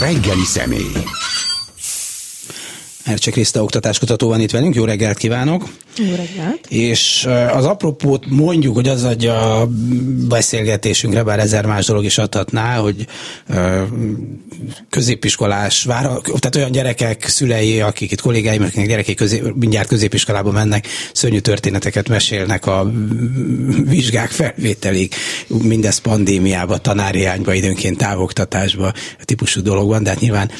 Reggeli személy. Ercse Kriszta oktatáskutató van itt velünk, jó reggelt kívánok! És az apropót mondjuk, hogy az adja a beszélgetésünkre, bár ezer más dolog is adhatná, hogy középiskolás, vár, tehát olyan gyerekek szülei, akik itt kollégáim, akiknek gyerekek közé, mindjárt középiskolába mennek, szörnyű történeteket mesélnek a vizsgák felvételig, mindez pandémiába, tanáriányba, időnként távoktatásba, típusú dolog van, de hát nyilván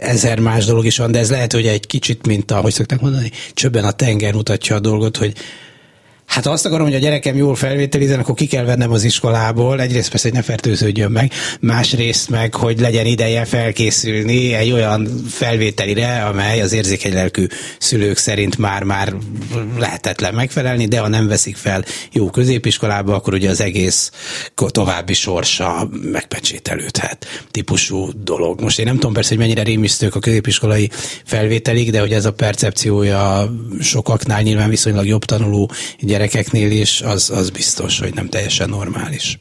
ezer más dolog is van, de ez lehet, hogy egy kicsit, mint a, hogy szokták mondani, csöbben a tenger mutatja a dolgot, hogy Hát azt akarom, hogy a gyerekem jól felvételizzen, akkor ki kell vennem az iskolából. Egyrészt persze, hogy ne fertőződjön meg, másrészt meg, hogy legyen ideje felkészülni egy olyan felvételire, amely az érzékeny lelkű szülők szerint már-már lehetetlen megfelelni, de ha nem veszik fel jó középiskolába, akkor ugye az egész további sorsa megpecsételődhet típusú dolog. Most én nem tudom persze, hogy mennyire rémisztők a középiskolai felvételig, de hogy ez a percepciója sokaknál nyilván viszonylag jobb tanuló gyerekeknél is, az, az biztos, hogy nem teljesen normális.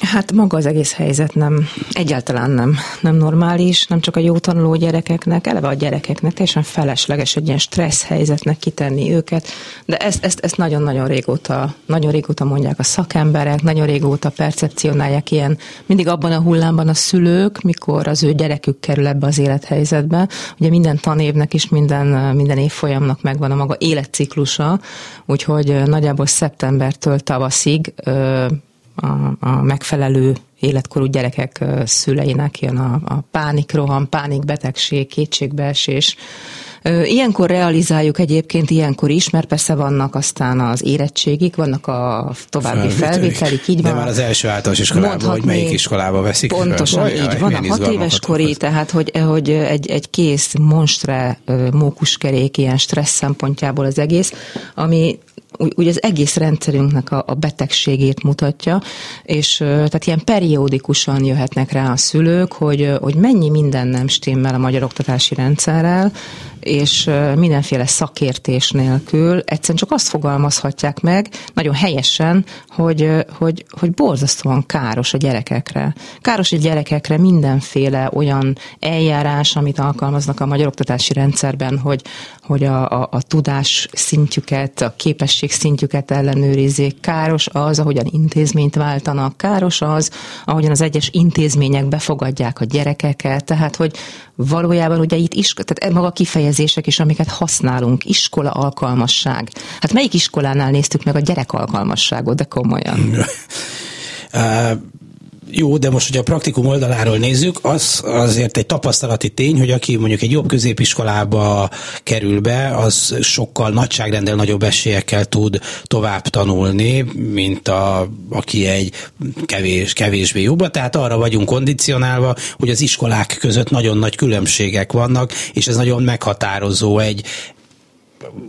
Hát maga az egész helyzet nem, egyáltalán nem, nem normális, nem csak a jó tanuló gyerekeknek, eleve a gyerekeknek teljesen felesleges egy ilyen stressz helyzetnek kitenni őket, de ezt, ezt, ezt nagyon-nagyon régóta, nagyon régóta mondják a szakemberek, nagyon régóta percepcionálják ilyen, mindig abban a hullámban a szülők, mikor az ő gyerekük kerül ebbe az élethelyzetbe. Ugye minden tanévnek is, minden, minden évfolyamnak megvan a maga életciklusa, úgyhogy nagyjából szeptembertől tavaszig a, a megfelelő életkorú gyerekek szüleinek jön a, a pánikroham, pánikbetegség, kétségbeesés. Ilyenkor realizáljuk egyébként ilyenkor is, mert persze vannak aztán az érettségik, vannak a további felvételik, így van. De már az első általános iskolában, hogy melyik iskolába veszik Pontosan föl. így van, a hat éves kori, tehát hogy, hogy egy, egy kész monstre mókuskerék ilyen stressz szempontjából az egész, ami úgy az egész rendszerünknek a, a betegségét mutatja, és tehát ilyen periódikusan jöhetnek rá a szülők, hogy, hogy mennyi minden nem stimmel a magyar oktatási rendszerrel, és mindenféle szakértés nélkül egyszerűen csak azt fogalmazhatják meg, nagyon helyesen, hogy, hogy, hogy borzasztóan káros a gyerekekre. Káros a gyerekekre mindenféle olyan eljárás, amit alkalmaznak a magyar oktatási rendszerben, hogy, hogy a, a, a tudás szintjüket, a képesség szintjüket ellenőrizzék. Káros az, ahogyan intézményt váltanak, káros az, ahogyan az egyes intézmények befogadják a gyerekeket, tehát hogy valójában ugye itt is, tehát maga a kifejezések is, amiket használunk, iskola alkalmasság. Hát melyik iskolánál néztük meg a gyerek alkalmasságot, de komolyan? Jó, de most, hogy a praktikum oldaláról nézzük, az azért egy tapasztalati tény, hogy aki mondjuk egy jobb középiskolába kerül be, az sokkal nagyságrendel nagyobb esélyekkel tud tovább tanulni, mint a, aki egy kevés, kevésbé jobb. Tehát arra vagyunk kondicionálva, hogy az iskolák között nagyon nagy különbségek vannak, és ez nagyon meghatározó egy,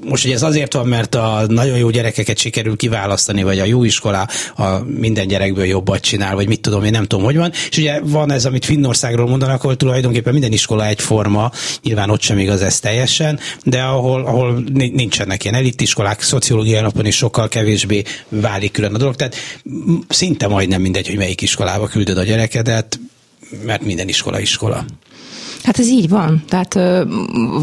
most ugye ez azért van, mert a nagyon jó gyerekeket sikerül kiválasztani, vagy a jó iskola a minden gyerekből jobbat csinál, vagy mit tudom, én nem tudom, hogy van. És ugye van ez, amit Finnországról mondanak, ahol tulajdonképpen minden iskola egyforma, nyilván ott sem igaz ez teljesen, de ahol, ahol nincsenek ilyen elitiskolák, szociológiai alapon is sokkal kevésbé válik külön a dolog. Tehát szinte majdnem mindegy, hogy melyik iskolába küldöd a gyerekedet, mert minden iskola iskola. Hát ez így van. Tehát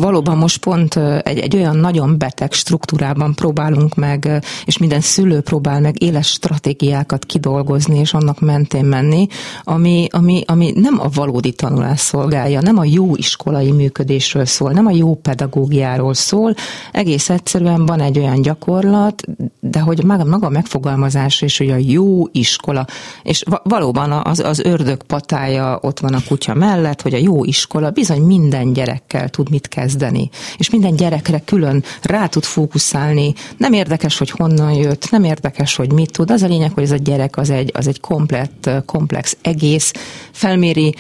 valóban most pont egy, egy olyan nagyon beteg struktúrában próbálunk meg, és minden szülő próbál meg éles stratégiákat kidolgozni, és annak mentén menni, ami, ami, ami nem a valódi tanulás szolgálja, nem a jó iskolai működésről szól, nem a jó pedagógiáról szól, egész egyszerűen van egy olyan gyakorlat, de hogy maga, a megfogalmazás és hogy a jó iskola, és valóban az, az ördög patája ott van a kutya mellett, hogy a jó iskola iskola bizony minden gyerekkel tud mit kezdeni, és minden gyerekre külön rá tud fókuszálni. Nem érdekes, hogy honnan jött, nem érdekes, hogy mit tud. Az a lényeg, hogy ez a gyerek az egy, az egy komplett, komplex egész, felméri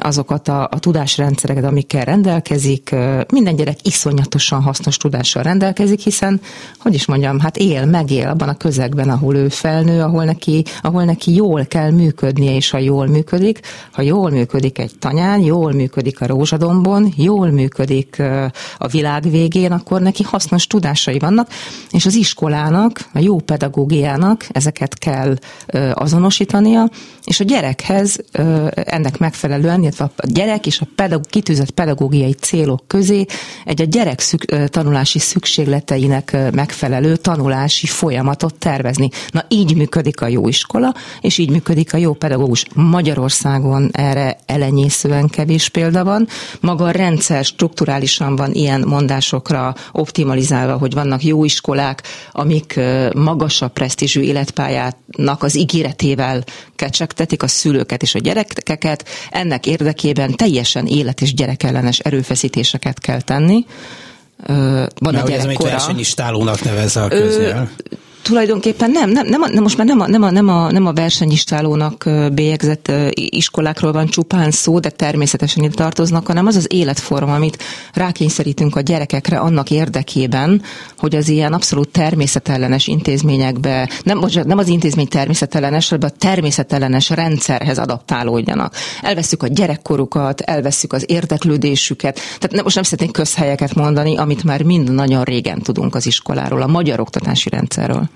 azokat a, a tudásrendszereket, amikkel rendelkezik. Minden gyerek iszonyatosan hasznos tudással rendelkezik, hiszen, hogy is mondjam, hát él, megél abban a közegben, ahol ő felnő, ahol neki, ahol neki jól kell működnie, és ha jól működik, ha jól működik egy tanyán, jól működik a Rózsadombon, jól működik a világ végén, akkor neki hasznos tudásai vannak, és az iskolának, a jó pedagógiának ezeket kell azonosítania, és a gyerekhez ennek megfelelően, illetve a gyerek és a pedagóg, kitűzött pedagógiai célok közé egy a gyerek szük, tanulási szükségleteinek megfelelő tanulási folyamatot tervezni. Na így működik a jó iskola, és így működik a jó pedagógus. Magyarországon erre elenyészően kevés példa van. Maga a rendszer strukturálisan van ilyen mondásokra optimalizálva, hogy vannak jó iskolák, amik magasabb presztízsű életpályának az ígéretével kecsegtetik a szülőket és a gyerekeket. Ennek érdekében teljesen élet- és gyerekellenes erőfeszítéseket kell tenni van Mert gyerekkora. Ez egy stálónak nevez a köznyelv tulajdonképpen nem, nem, nem, nem most már nem a, nem a, nem a, nem a versenyistálónak bélyegzett iskolákról van csupán szó, de természetesen itt tartoznak, hanem az az életforma, amit rákényszerítünk a gyerekekre annak érdekében, hogy az ilyen abszolút természetellenes intézményekbe, nem, nem az intézmény természetellenes, hanem a természetellenes rendszerhez adaptálódjanak. Elveszük a gyerekkorukat, elveszük az érdeklődésüket, tehát nem, most nem szeretnék közhelyeket mondani, amit már mind nagyon régen tudunk az iskoláról, a magyar oktatási rendszerről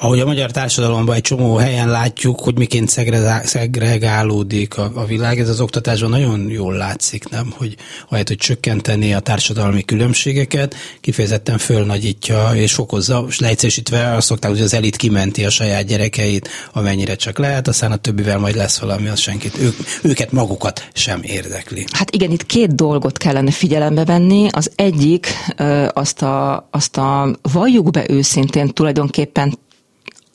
ahogy a magyar társadalomban egy csomó helyen látjuk, hogy miként szegregálódik a, a világ, ez az oktatásban nagyon jól látszik, nem? Hogy ahelyett, hogy csökkenteni a társadalmi különbségeket, kifejezetten fölnagyítja és fokozza, és leegyszerűsítve azt szokták, hogy az elit kimenti a saját gyerekeit, amennyire csak lehet, aztán a többivel majd lesz valami, az senkit, ők, őket magukat sem érdekli. Hát igen, itt két dolgot kellene figyelembe venni. Az egyik azt a, azt a valljuk be őszintén tulajdonképpen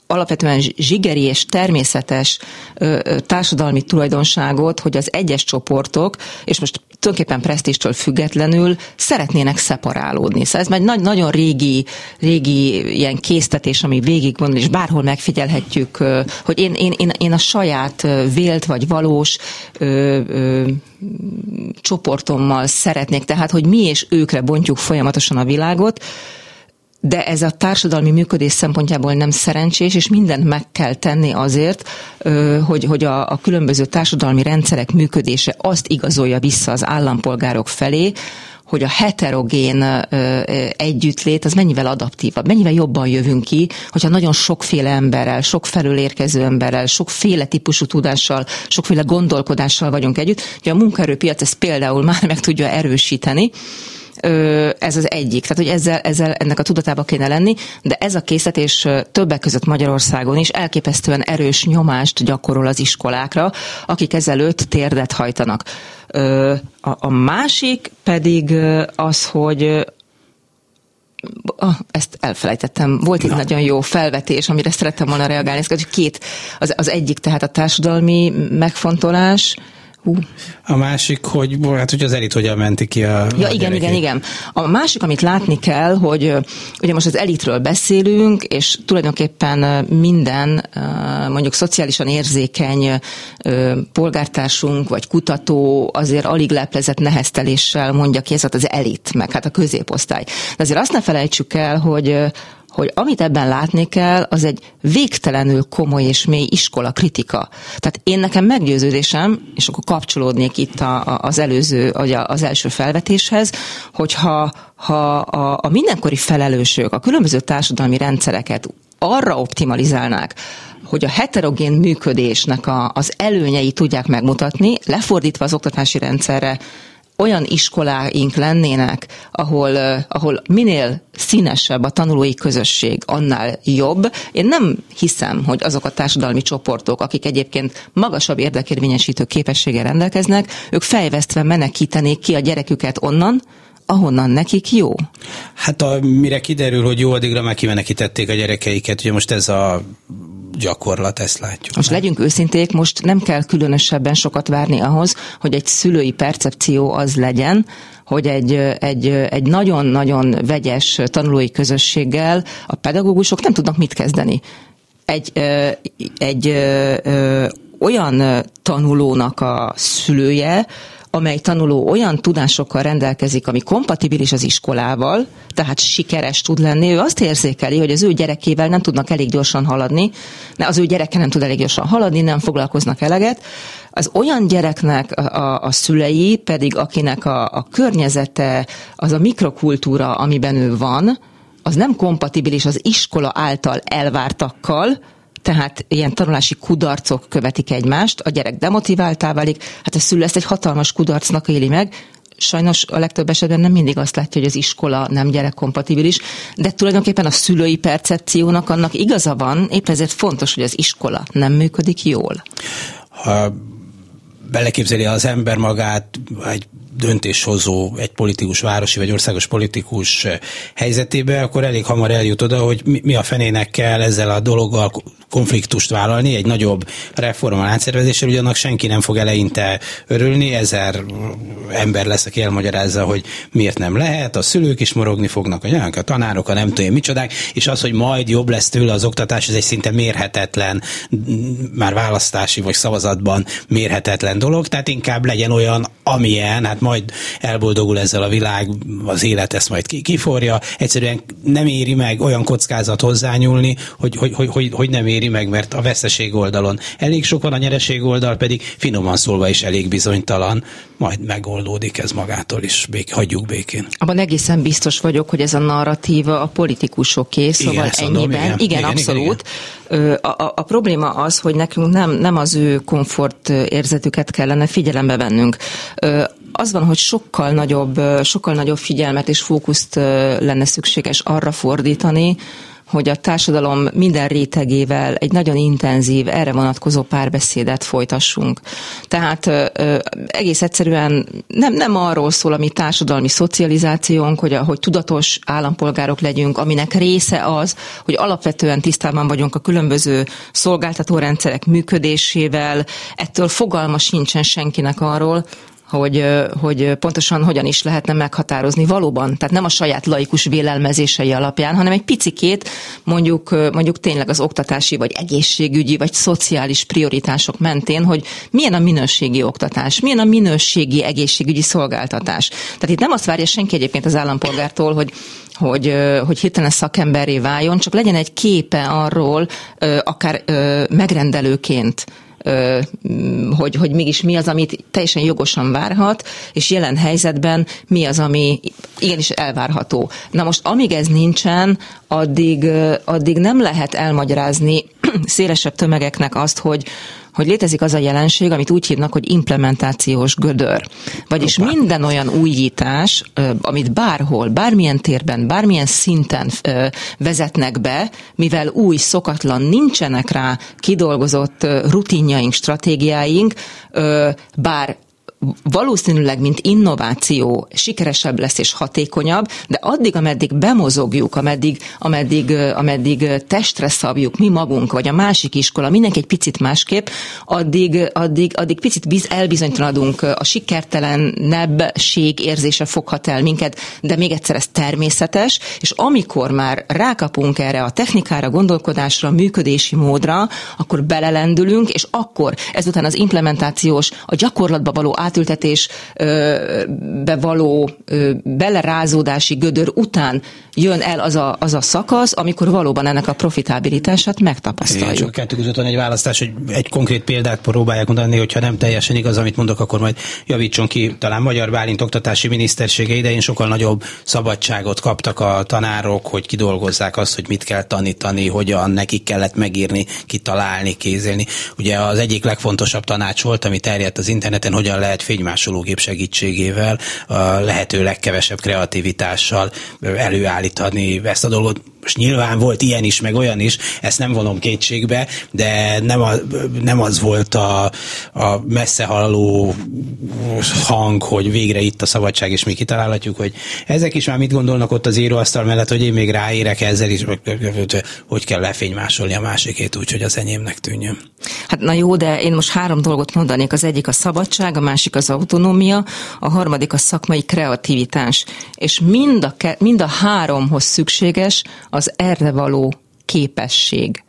alapvetően zsigeri és természetes társadalmi tulajdonságot, hogy az egyes csoportok, és most tulajdonképpen presztistől függetlenül szeretnének szeparálódni. Szóval ez már nagy, nagyon régi, régi ilyen késztetés, ami végig van, és bárhol megfigyelhetjük, hogy én, én, én, én a saját vélt vagy valós ö, ö, csoportommal szeretnék, tehát hogy mi és őkre bontjuk folyamatosan a világot, de ez a társadalmi működés szempontjából nem szerencsés, és mindent meg kell tenni azért, hogy, hogy a, a különböző társadalmi rendszerek működése azt igazolja vissza az állampolgárok felé, hogy a heterogén együttlét az mennyivel adaptívabb, mennyivel jobban jövünk ki, hogyha nagyon sokféle emberrel, sokfelől érkező emberrel, sokféle típusú tudással, sokféle gondolkodással vagyunk együtt. Ugye a munkaerőpiac ezt például már meg tudja erősíteni, ez az egyik. Tehát, hogy ezzel, ezzel ennek a tudatába kéne lenni, de ez a készítés többek között Magyarországon is elképesztően erős nyomást gyakorol az iskolákra, akik ezelőtt térdet hajtanak. A, másik pedig az, hogy Ah, ezt elfelejtettem. Volt egy Na. nagyon jó felvetés, amire szerettem volna reagálni. Ez két, az, az egyik tehát a társadalmi megfontolás, Hú. A másik, hogy, hát, hogy az elit hogyan menti ki a Ja, a igen, gyerekét. igen, igen. A másik, amit látni kell, hogy ugye most az elitről beszélünk, és tulajdonképpen minden mondjuk szociálisan érzékeny polgártársunk, vagy kutató azért alig leplezett nehezteléssel mondja ki, ez az elit, meg hát a középosztály. De azért azt ne felejtsük el, hogy hogy amit ebben látni kell, az egy végtelenül komoly és mély iskola kritika. Tehát én nekem meggyőződésem, és akkor kapcsolódnék itt a, a, az előző, az első felvetéshez, hogyha ha a, a mindenkori felelősök a különböző társadalmi rendszereket arra optimalizálnák, hogy a heterogén működésnek a, az előnyei tudják megmutatni, lefordítva az oktatási rendszerre, olyan iskoláink lennének, ahol, ahol minél színesebb a tanulói közösség, annál jobb. Én nem hiszem, hogy azok a társadalmi csoportok, akik egyébként magasabb érdekérvényesítő képességgel rendelkeznek, ők fejvesztve menekítenék ki a gyereküket onnan, ahonnan nekik jó? Hát a, mire kiderül, hogy jó, addigra már kimenekítették a gyerekeiket. Ugye most ez a gyakorlat, ezt látjuk. Most meg. legyünk őszinték, most nem kell különösebben sokat várni ahhoz, hogy egy szülői percepció az legyen, hogy egy, egy, egy nagyon-nagyon vegyes tanulói közösséggel a pedagógusok nem tudnak mit kezdeni. Egy, egy, egy olyan tanulónak a szülője, amely tanuló olyan tudásokkal rendelkezik, ami kompatibilis az iskolával, tehát sikeres tud lenni, ő azt érzékeli, hogy az ő gyerekével nem tudnak elég gyorsan haladni, az ő gyereke nem tud elég gyorsan haladni, nem foglalkoznak eleget, az olyan gyereknek a, a, a szülei pedig, akinek a, a környezete, az a mikrokultúra, amiben ő van, az nem kompatibilis az iskola által elvártakkal, tehát ilyen tanulási kudarcok követik egymást, a gyerek demotiváltá válik, hát a szülő ezt egy hatalmas kudarcnak éli meg, sajnos a legtöbb esetben nem mindig azt látja, hogy az iskola nem gyerekkompatibilis, de tulajdonképpen a szülői percepciónak annak igaza van, épp ezért fontos, hogy az iskola nem működik jól. Ha beleképzeli az ember magát egy döntéshozó, egy politikus, városi vagy országos politikus helyzetébe, akkor elég hamar eljut oda, hogy mi a fenének kell ezzel a dologgal konfliktust vállalni, egy nagyobb reformmal átszervezéssel, ugyanak senki nem fog eleinte örülni, ezer ember lesz, aki elmagyarázza, hogy miért nem lehet, a szülők is morogni fognak, a, a tanárok, a nem tudom micsodák, és az, hogy majd jobb lesz tőle az oktatás, ez egy szinte mérhetetlen, már választási vagy szavazatban mérhetetlen dolog, tehát inkább legyen olyan, amilyen, hát majd elboldogul ezzel a világ, az élet ezt majd kiforja, egyszerűen nem éri meg olyan kockázat hozzányúlni, hogy, hogy, hogy, hogy, hogy nem éri meg, mert a veszeség oldalon elég sok van, a nyereség oldal pedig finoman szólva is elég bizonytalan, majd megoldódik ez magától is, bék, hagyjuk békén. Abban egészen biztos vagyok, hogy ez a narratíva a politikusoké, szóval igen, ennyiben, mondom, igen, igen, igen, abszolút. Igen, igen. A, a, a probléma az, hogy nekünk nem, nem az ő komfort érzetüket kellene figyelembe vennünk az van, hogy sokkal nagyobb, sokkal nagyobb figyelmet és fókuszt lenne szükséges arra fordítani, hogy a társadalom minden rétegével egy nagyon intenzív, erre vonatkozó párbeszédet folytassunk. Tehát ö, egész egyszerűen nem, nem arról szól a mi társadalmi szocializációnk, hogy, hogy tudatos állampolgárok legyünk, aminek része az, hogy alapvetően tisztában vagyunk a különböző szolgáltatórendszerek működésével, ettől fogalma sincsen senkinek arról, hogy, hogy pontosan hogyan is lehetne meghatározni valóban. Tehát nem a saját laikus vélelmezései alapján, hanem egy picikét mondjuk, mondjuk tényleg az oktatási, vagy egészségügyi, vagy szociális prioritások mentén, hogy milyen a minőségi oktatás, milyen a minőségi egészségügyi szolgáltatás. Tehát itt nem azt várja senki egyébként az állampolgártól, hogy hogy, hogy hirtelen szakemberé váljon, csak legyen egy képe arról, akár megrendelőként, hogy, hogy mégis mi az, amit teljesen jogosan várhat, és jelen helyzetben mi az, ami igenis elvárható. Na most, amíg ez nincsen, addig, addig nem lehet elmagyarázni szélesebb tömegeknek azt, hogy, hogy létezik az a jelenség, amit úgy hívnak, hogy implementációs gödör. Vagyis Opa. minden olyan újítás, amit bárhol, bármilyen térben, bármilyen szinten vezetnek be, mivel új, szokatlan, nincsenek rá kidolgozott rutinjaink, stratégiáink, bár valószínűleg, mint innováció sikeresebb lesz és hatékonyabb, de addig, ameddig bemozogjuk, ameddig, ameddig, ameddig testre szabjuk mi magunk, vagy a másik iskola, mindenki egy picit másképp, addig, addig, addig picit biz, elbizonytalanodunk, a sikertelenebbség érzése foghat el minket, de még egyszer ez természetes, és amikor már rákapunk erre a technikára, gondolkodásra, működési módra, akkor belelendülünk, és akkor ezután az implementációs, a gyakorlatba való át átültetésbe való belerázódási gödör után jön el az a, az a szakasz, amikor valóban ennek a profitábilitását megtapasztaljuk. Igen, csak kettő között van egy választás, hogy egy konkrét példát próbálják mondani, hogyha nem teljesen igaz, amit mondok, akkor majd javítson ki. Talán Magyar Bálint oktatási minisztersége idején sokkal nagyobb szabadságot kaptak a tanárok, hogy kidolgozzák azt, hogy mit kell tanítani, hogyan nekik kellett megírni, kitalálni, kézélni. Ugye az egyik legfontosabb tanács volt, ami terjedt az interneten, hogyan lehet fénymásológép segítségével a lehető legkevesebb kreativitással előállítani ezt a dolgot most nyilván volt ilyen is, meg olyan is, ezt nem vonom kétségbe, de nem, a, nem az volt a, a messze halló hang, hogy végre itt a szabadság, és mi kitalálhatjuk, hogy ezek is már mit gondolnak ott az íróasztal mellett, hogy én még ráérek ezzel is, hogy kell lefénymásolni a másikét úgy, hogy az enyémnek tűnjön. Hát na jó, de én most három dolgot mondanék. Az egyik a szabadság, a másik az autonómia, a harmadik a szakmai kreativitás. És mind a, mind a háromhoz szükséges az erre való képesség.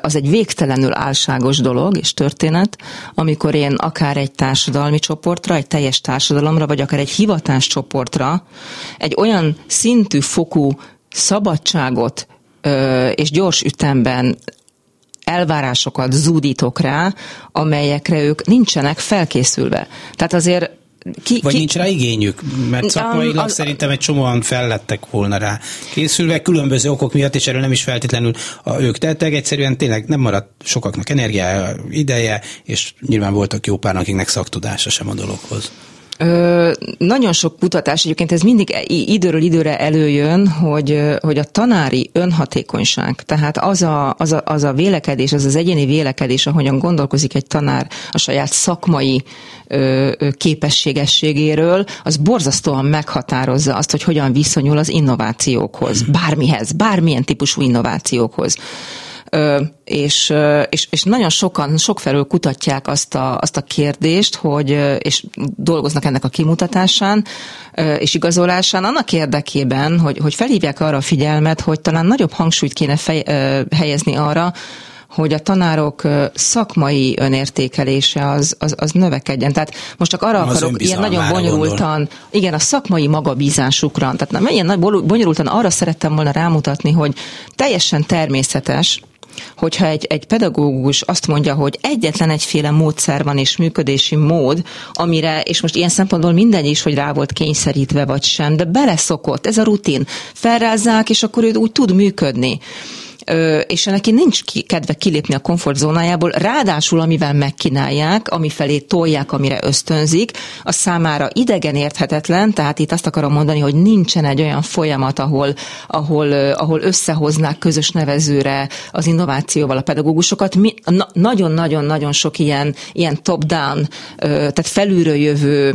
az egy végtelenül álságos dolog és történet, amikor én akár egy társadalmi csoportra, egy teljes társadalomra, vagy akár egy hivatás csoportra egy olyan szintű fokú szabadságot és gyors ütemben elvárásokat zúdítok rá, amelyekre ők nincsenek felkészülve. Tehát azért ki, Vagy ki, nincs rá igényük, mert szakmailag um, szerintem egy csomóan fellettek volna rá készülve, különböző okok miatt, és erről nem is feltétlenül a, ők tettek, egyszerűen tényleg nem maradt sokaknak energiája, ideje, és nyilván voltak jó pár, akiknek szaktudása sem a dologhoz. Ö, nagyon sok kutatás, egyébként ez mindig időről időre előjön, hogy, hogy a tanári önhatékonyság, tehát az a, az, a, az a vélekedés, az az egyéni vélekedés, ahogyan gondolkozik egy tanár a saját szakmai ö, képességességéről, az borzasztóan meghatározza azt, hogy hogyan viszonyul az innovációkhoz, bármihez, bármilyen típusú innovációkhoz és, és, és nagyon sokan, sokfelől kutatják azt a, azt a kérdést, hogy, és dolgoznak ennek a kimutatásán és igazolásán, annak érdekében, hogy, hogy felhívják arra a figyelmet, hogy talán nagyobb hangsúlyt kéne fej, helyezni arra, hogy a tanárok szakmai önértékelése az, az, az növekedjen. Tehát most csak arra az akarok ilyen nagyon bonyolultan, gondol. igen, a szakmai magabízásukra, tehát nem ilyen nagy bonyolultan arra szerettem volna rámutatni, hogy teljesen természetes, hogyha egy, egy pedagógus azt mondja, hogy egyetlen egyféle módszer van és működési mód, amire, és most ilyen szempontból mindegy is, hogy rá volt kényszerítve vagy sem, de beleszokott, ez a rutin, felrázzák, és akkor ő úgy tud működni és neki nincs kedve kilépni a komfortzónájából, ráadásul amivel megkínálják, amifelé tolják, amire ösztönzik, a számára idegen érthetetlen, tehát itt azt akarom mondani, hogy nincsen egy olyan folyamat, ahol, ahol, ahol összehoznák közös nevezőre az innovációval a pedagógusokat. Nagyon-nagyon-nagyon sok ilyen, ilyen top-down, tehát felülről jövő,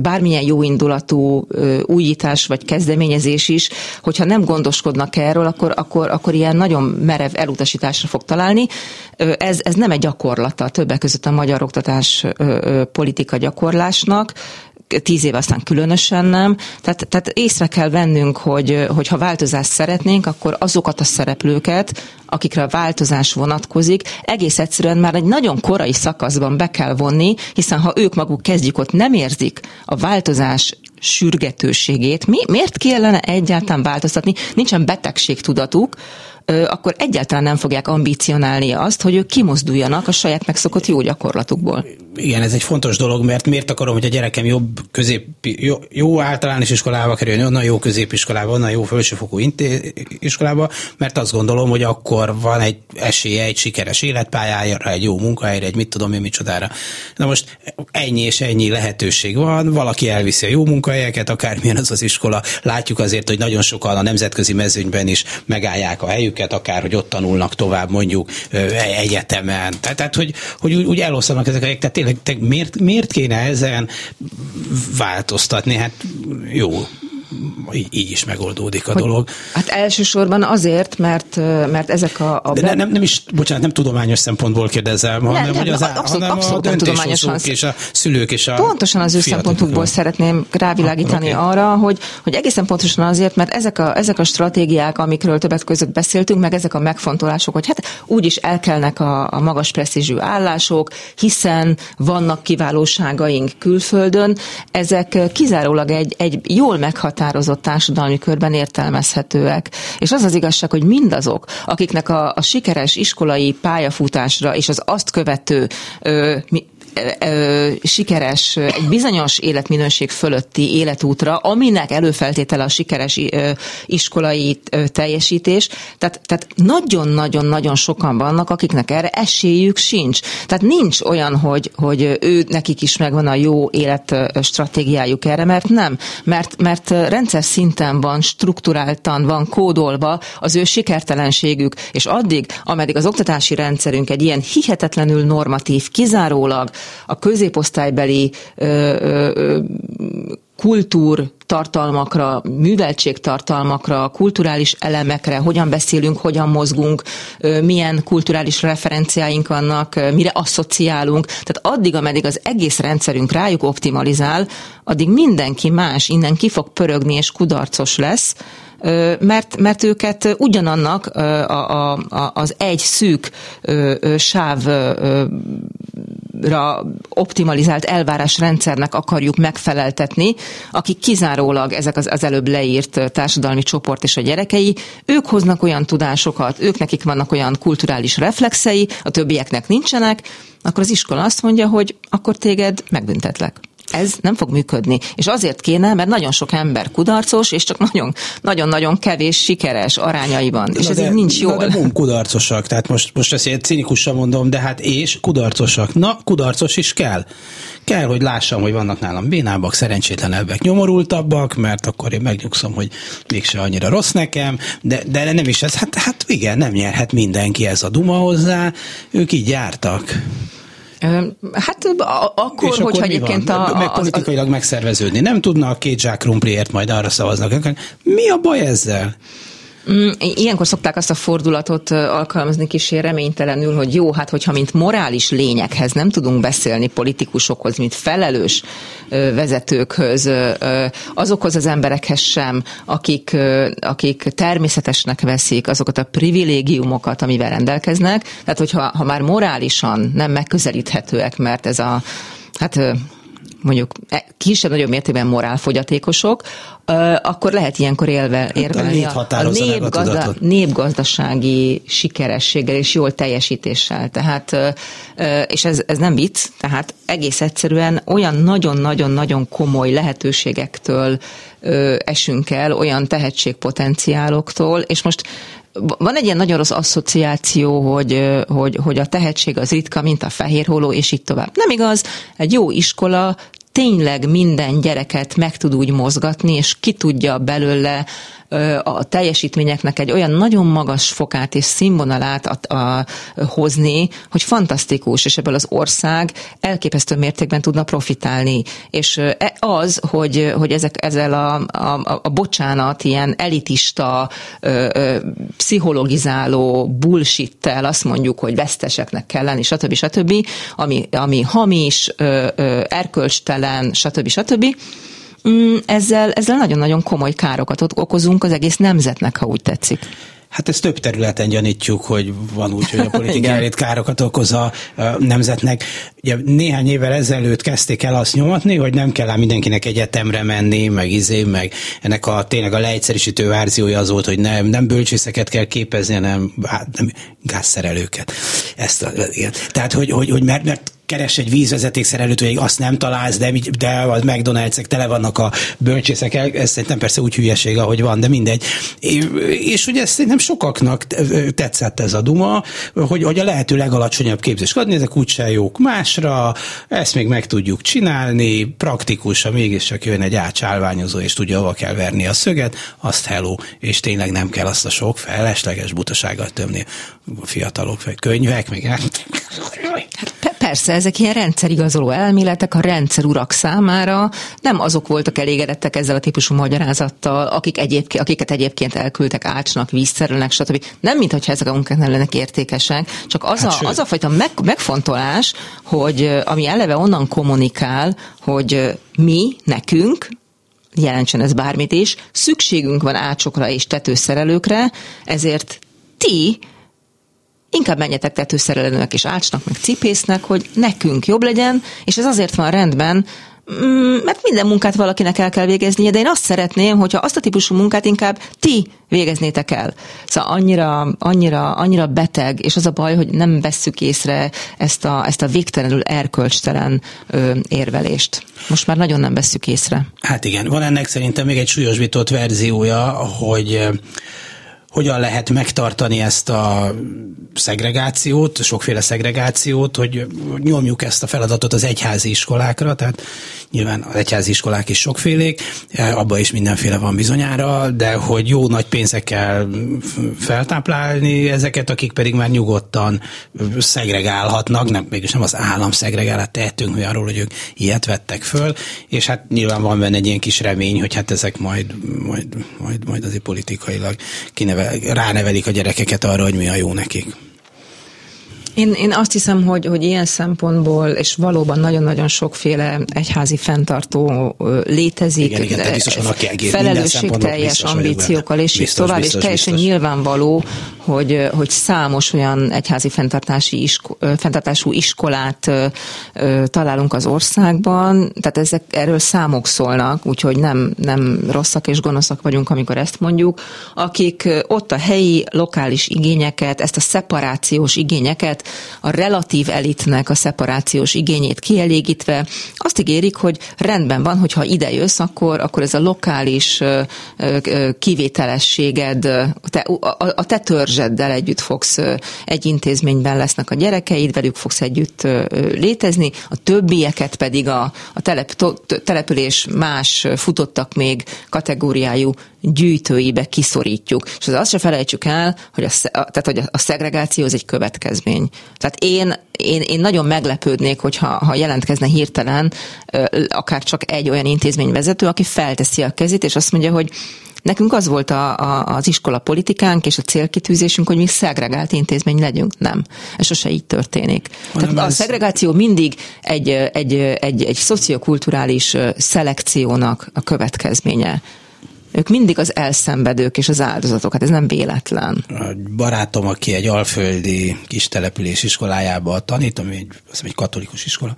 bármilyen jóindulatú újítás vagy kezdeményezés is, hogyha nem gondoskodnak erről, akkor, akkor, akkor ilyen nagyon merev elutasításra fog találni. Ez, ez nem egy gyakorlata többek között a magyar oktatás politika gyakorlásnak, tíz év aztán különösen nem. Tehát, tehát észre kell vennünk, hogy, hogy ha változást szeretnénk, akkor azokat a szereplőket, akikre a változás vonatkozik, egész egyszerűen már egy nagyon korai szakaszban be kell vonni, hiszen ha ők maguk kezdjük ott nem érzik a változás sürgetőségét, mi, miért kellene egyáltalán változtatni? Nincsen betegségtudatuk, akkor egyáltalán nem fogják ambicionálni azt, hogy ők kimozduljanak a saját megszokott jó gyakorlatukból. Igen, ez egy fontos dolog, mert miért akarom, hogy a gyerekem jobb közép, jó, jó általános iskolába kerüljön, onnan jó középiskolába, onnan jó felsőfokú iskolába, mert azt gondolom, hogy akkor van egy esélye egy sikeres életpályára, egy jó munkahelyre, egy mit tudom én micsodára. Na most ennyi és ennyi lehetőség van, valaki elviszi a jó munkahelyeket, akármilyen az az iskola. Látjuk azért, hogy nagyon sokan a nemzetközi mezőnyben is megállják a helyüket, akár hogy ott tanulnak tovább mondjuk egyetemen. Tehát, tehát hogy, hogy úgy, úgy eloszlanak ezek a. Tehát tényleg te miért, miért kéne ezen változtatni? Hát jó, így, így is megoldódik a hogy, dolog. Hát elsősorban azért, mert, mert ezek a... a De be... nem, nem is, bocsánat, nem tudományos szempontból kérdezem, hanem, nem, hogy az, abszolút, hanem abszolút a döntéshozók és a szülők és a Pontosan az ő szempontukból szeretném rávilágítani okay. arra, hogy, hogy egészen pontosan azért, mert ezek a, ezek a stratégiák, amikről többet között beszéltünk, meg ezek a megfontolások, hogy hát úgyis elkelnek a, a magas presszízsű állások, hiszen vannak kiválóságaink külföldön, ezek kizárólag egy, egy jól meghatározott meghatározott társadalmi körben értelmezhetőek. És az az igazság, hogy mindazok, akiknek a, a sikeres iskolai pályafutásra és az azt követő ö, mi, sikeres, egy bizonyos életminőség fölötti életútra, aminek előfeltétele a sikeres iskolai teljesítés. Tehát, tehát nagyon-nagyon-nagyon sokan vannak, akiknek erre esélyük sincs. Tehát nincs olyan, hogy, hogy ő nekik is megvan a jó életstratégiájuk erre, mert nem. Mert, mert rendszer szinten van, strukturáltan van kódolva az ő sikertelenségük, és addig, ameddig az oktatási rendszerünk egy ilyen hihetetlenül normatív, kizárólag a középosztálybeli ö, ö, kultúr tartalmakra, műveltségtartalmakra, kulturális elemekre, hogyan beszélünk, hogyan mozgunk, milyen kulturális referenciáink vannak, mire asszociálunk. Tehát addig, ameddig az egész rendszerünk rájuk optimalizál, addig mindenki más innen ki fog pörögni és kudarcos lesz, mert, mert őket ugyanannak a, a, a, az egy szűk sávra optimalizált elvárásrendszernek akarjuk megfeleltetni, akik kizárólag ezek az, az előbb leírt társadalmi csoport és a gyerekei, ők hoznak olyan tudásokat, ők nekik vannak olyan kulturális reflexei, a többieknek nincsenek, akkor az iskola azt mondja, hogy akkor téged megbüntetlek ez nem fog működni. És azért kéne, mert nagyon sok ember kudarcos, és csak nagyon, nagyon-nagyon kevés sikeres arányaiban. És ez így nincs jó. de bum, kudarcosak. Tehát most, most ezt egy cinikusan mondom, de hát és kudarcosak. Na, kudarcos is kell. Kell, hogy lássam, hogy vannak nálam bénábbak, szerencsétlenebbek, nyomorultabbak, mert akkor én megnyugszom, hogy mégse annyira rossz nekem, de, de nem is ez. Hát, hát igen, nem nyerhet mindenki ez a duma hozzá, ők így jártak. Hát akkor, és hogyha egyébként a, Meg politikailag megszerveződni. Nem tudnak a két zsák krumpliért majd arra szavaznak. Mi a baj ezzel? Mm, ilyenkor szokták azt a fordulatot alkalmazni kicsi reménytelenül, hogy jó, hát hogyha mint morális lényekhez nem tudunk beszélni politikusokhoz, mint felelős vezetőkhöz, azokhoz az emberekhez sem, akik, akik természetesnek veszik azokat a privilégiumokat, amivel rendelkeznek. Tehát, hogyha ha már morálisan nem megközelíthetőek, mert ez a hát mondjuk e, kisebb-nagyobb mértékben morálfogyatékosok, akkor lehet ilyenkor élve, érvelni a, a, népgazda, népgazdasági sikerességgel és jól teljesítéssel. Tehát, és ez, ez nem vicc, tehát egész egyszerűen olyan nagyon-nagyon-nagyon komoly lehetőségektől esünk el, olyan tehetségpotenciáloktól, és most van egy ilyen nagyon rossz asszociáció, hogy, hogy, hogy a tehetség az ritka, mint a fehér holó, és így tovább. Nem igaz, egy jó iskola tényleg minden gyereket meg tud úgy mozgatni, és ki tudja belőle a teljesítményeknek egy olyan nagyon magas fokát és színvonalát a, a, hozni, hogy fantasztikus, és ebből az ország elképesztő mértékben tudna profitálni. És e, az, hogy, hogy ezek, ezzel a, a, a bocsánat, ilyen elitista, ö, ö, pszichologizáló bullshit-tel azt mondjuk, hogy veszteseknek kell lenni, stb. stb., ami, ami hamis, ö, ö, erkölcstelen, stb. stb., ezzel, ezzel nagyon-nagyon komoly károkat okozunk az egész nemzetnek, ha úgy tetszik. Hát ezt több területen gyanítjuk, hogy van úgy, hogy a politikai károkat okoz a, a nemzetnek. Ugye néhány évvel ezelőtt kezdték el azt nyomatni, hogy nem kell ám mindenkinek egyetemre menni, meg izé, meg ennek a tényleg a leegyszerűsítő verziója az volt, hogy nem, nem bölcsészeket kell képezni, hanem hát, nem, gázszerelőket. Ezt a, igen. Tehát, hogy, hogy, hogy mert, mert keres egy vízvezetékszerelőt, hogy azt nem találsz, de, de a McDonald's-ek tele vannak a bölcsészek, ez szerintem persze úgy hülyeség, ahogy van, de mindegy. És ugye szerintem sokaknak tetszett ez a duma, hogy, hogy a lehető legalacsonyabb képzés adni, ezek úgyse jók másra, ezt még meg tudjuk csinálni, praktikus, ha mégiscsak jön egy átsálványozó, és tudja, hova kell verni a szöget, azt hello, és tényleg nem kell azt a sok felesleges butaságot tömni fiatalok, vagy könyvek, meg hát Persze, ezek ilyen rendszerigazoló elméletek a rendszerurak számára nem azok voltak elégedettek ezzel a típusú magyarázattal, akik egyébként, akiket egyébként elküldtek, ácsnak, vízszerelnek, stb. Nem, mintha ezek a munkák nem lennek értékesek, csak az, hát a, az a fajta meg, megfontolás, hogy ami eleve onnan kommunikál, hogy mi, nekünk, jelentsen ez bármit is, szükségünk van ácsokra és tetőszerelőkre, ezért ti inkább menjetek tetőszerelőnek és ácsnak, meg cipésznek, hogy nekünk jobb legyen, és ez azért van rendben, mm, mert minden munkát valakinek el kell végeznie, de én azt szeretném, hogyha azt a típusú munkát inkább ti végeznétek el. Szóval annyira, annyira, annyira beteg, és az a baj, hogy nem vesszük észre ezt a, ezt a végtelenül erkölcstelen ö, érvelést. Most már nagyon nem vesszük észre. Hát igen, van ennek szerintem még egy súlyosbított verziója, hogy hogyan lehet megtartani ezt a szegregációt, sokféle szegregációt, hogy nyomjuk ezt a feladatot az egyházi iskolákra, tehát nyilván az egyházi iskolák is sokfélék, abban is mindenféle van bizonyára, de hogy jó nagy pénzekkel feltáplálni ezeket, akik pedig már nyugodtan szegregálhatnak, nem, mégis nem az állam szegregál, hát tehetünk mi arról, hogy ők ilyet vettek föl, és hát nyilván van benne egy ilyen kis remény, hogy hát ezek majd, majd, majd, majd azért politikailag kineve, ránevelik a gyerekeket arra, hogy mi a jó nekik. Én, én azt hiszem, hogy, hogy ilyen szempontból, és valóban nagyon-nagyon sokféle egyházi fenntartó létezik, igen, igen, biztos van, aki egész felelősségteljes ambíciókkal, és így tovább, biztos, és teljesen biztos. nyilvánvaló, hogy, hogy számos olyan egyházi fenntartási isko, fenntartású iskolát találunk az országban, tehát ezek, erről számok szólnak, úgyhogy nem, nem rosszak és gonoszak vagyunk, amikor ezt mondjuk, akik ott a helyi, lokális igényeket, ezt a szeparációs igényeket, a relatív elitnek a szeparációs igényét kielégítve, azt ígérik, hogy rendben van, hogyha ide jössz, akkor, akkor ez a lokális kivételességed, a te törzseddel együtt fogsz egy intézményben lesznek a gyerekeid, velük fogsz együtt létezni, a többieket pedig a, a telep, település más futottak még kategóriájú gyűjtőibe kiszorítjuk. És az azt se felejtsük el, hogy a, tehát, hogy a szegregáció az egy következmény. Tehát én, én, én nagyon meglepődnék, hogyha ha jelentkezne hirtelen akár csak egy olyan intézményvezető, aki felteszi a kezét, és azt mondja, hogy Nekünk az volt a, a, az iskola politikánk és a célkitűzésünk, hogy mi szegregált intézmény legyünk. Nem. Ez sose így történik. Tehát a szegregáció mindig egy, egy, egy, egy szociokulturális szelekciónak a következménye. Ők mindig az elszenvedők és az áldozatok, hát ez nem véletlen. A barátom, aki egy alföldi kis település iskolájába tanít, ami egy, azt egy katolikus iskola,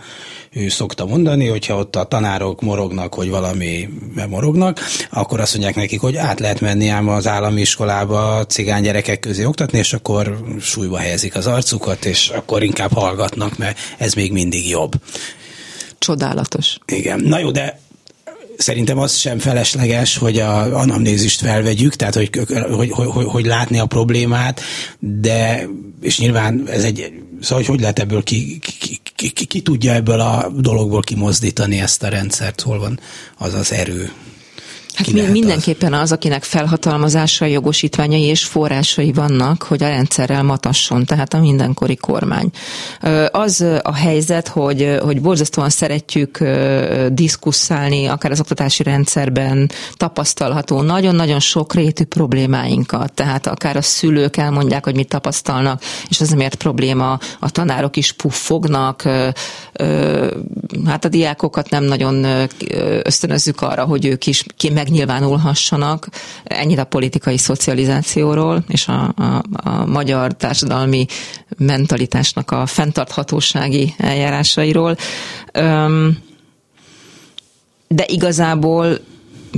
ő szokta mondani, hogyha ott a tanárok morognak, hogy valami morognak, akkor azt mondják nekik, hogy át lehet menni ám az állami iskolába cigány gyerekek közé oktatni, és akkor súlyba helyezik az arcukat, és akkor inkább hallgatnak, mert ez még mindig jobb. Csodálatos. Igen. Na jó, de szerintem az sem felesleges, hogy a anamnézist felvegyük, tehát hogy, hogy, hogy, hogy látni a problémát, de, és nyilván ez egy, szóval hogy, hogy lehet ebből ki, ki, ki, ki, ki tudja ebből a dologból kimozdítani ezt a rendszert, hol van az az erő? Hát mi, mindenképpen az, akinek felhatalmazása, jogosítványai és forrásai vannak, hogy a rendszerrel matasson, tehát a mindenkori kormány. Az a helyzet, hogy, hogy borzasztóan szeretjük diszkusszálni, akár az oktatási rendszerben tapasztalható nagyon-nagyon sok rétű problémáinkat, tehát akár a szülők elmondják, hogy mit tapasztalnak, és ez miért probléma, a tanárok is puffognak, hát a diákokat nem nagyon ösztönözzük arra, hogy ők is ki megnyilvánulhassanak. Ennyit a politikai szocializációról és a, a, a magyar társadalmi mentalitásnak a fenntarthatósági eljárásairól. De igazából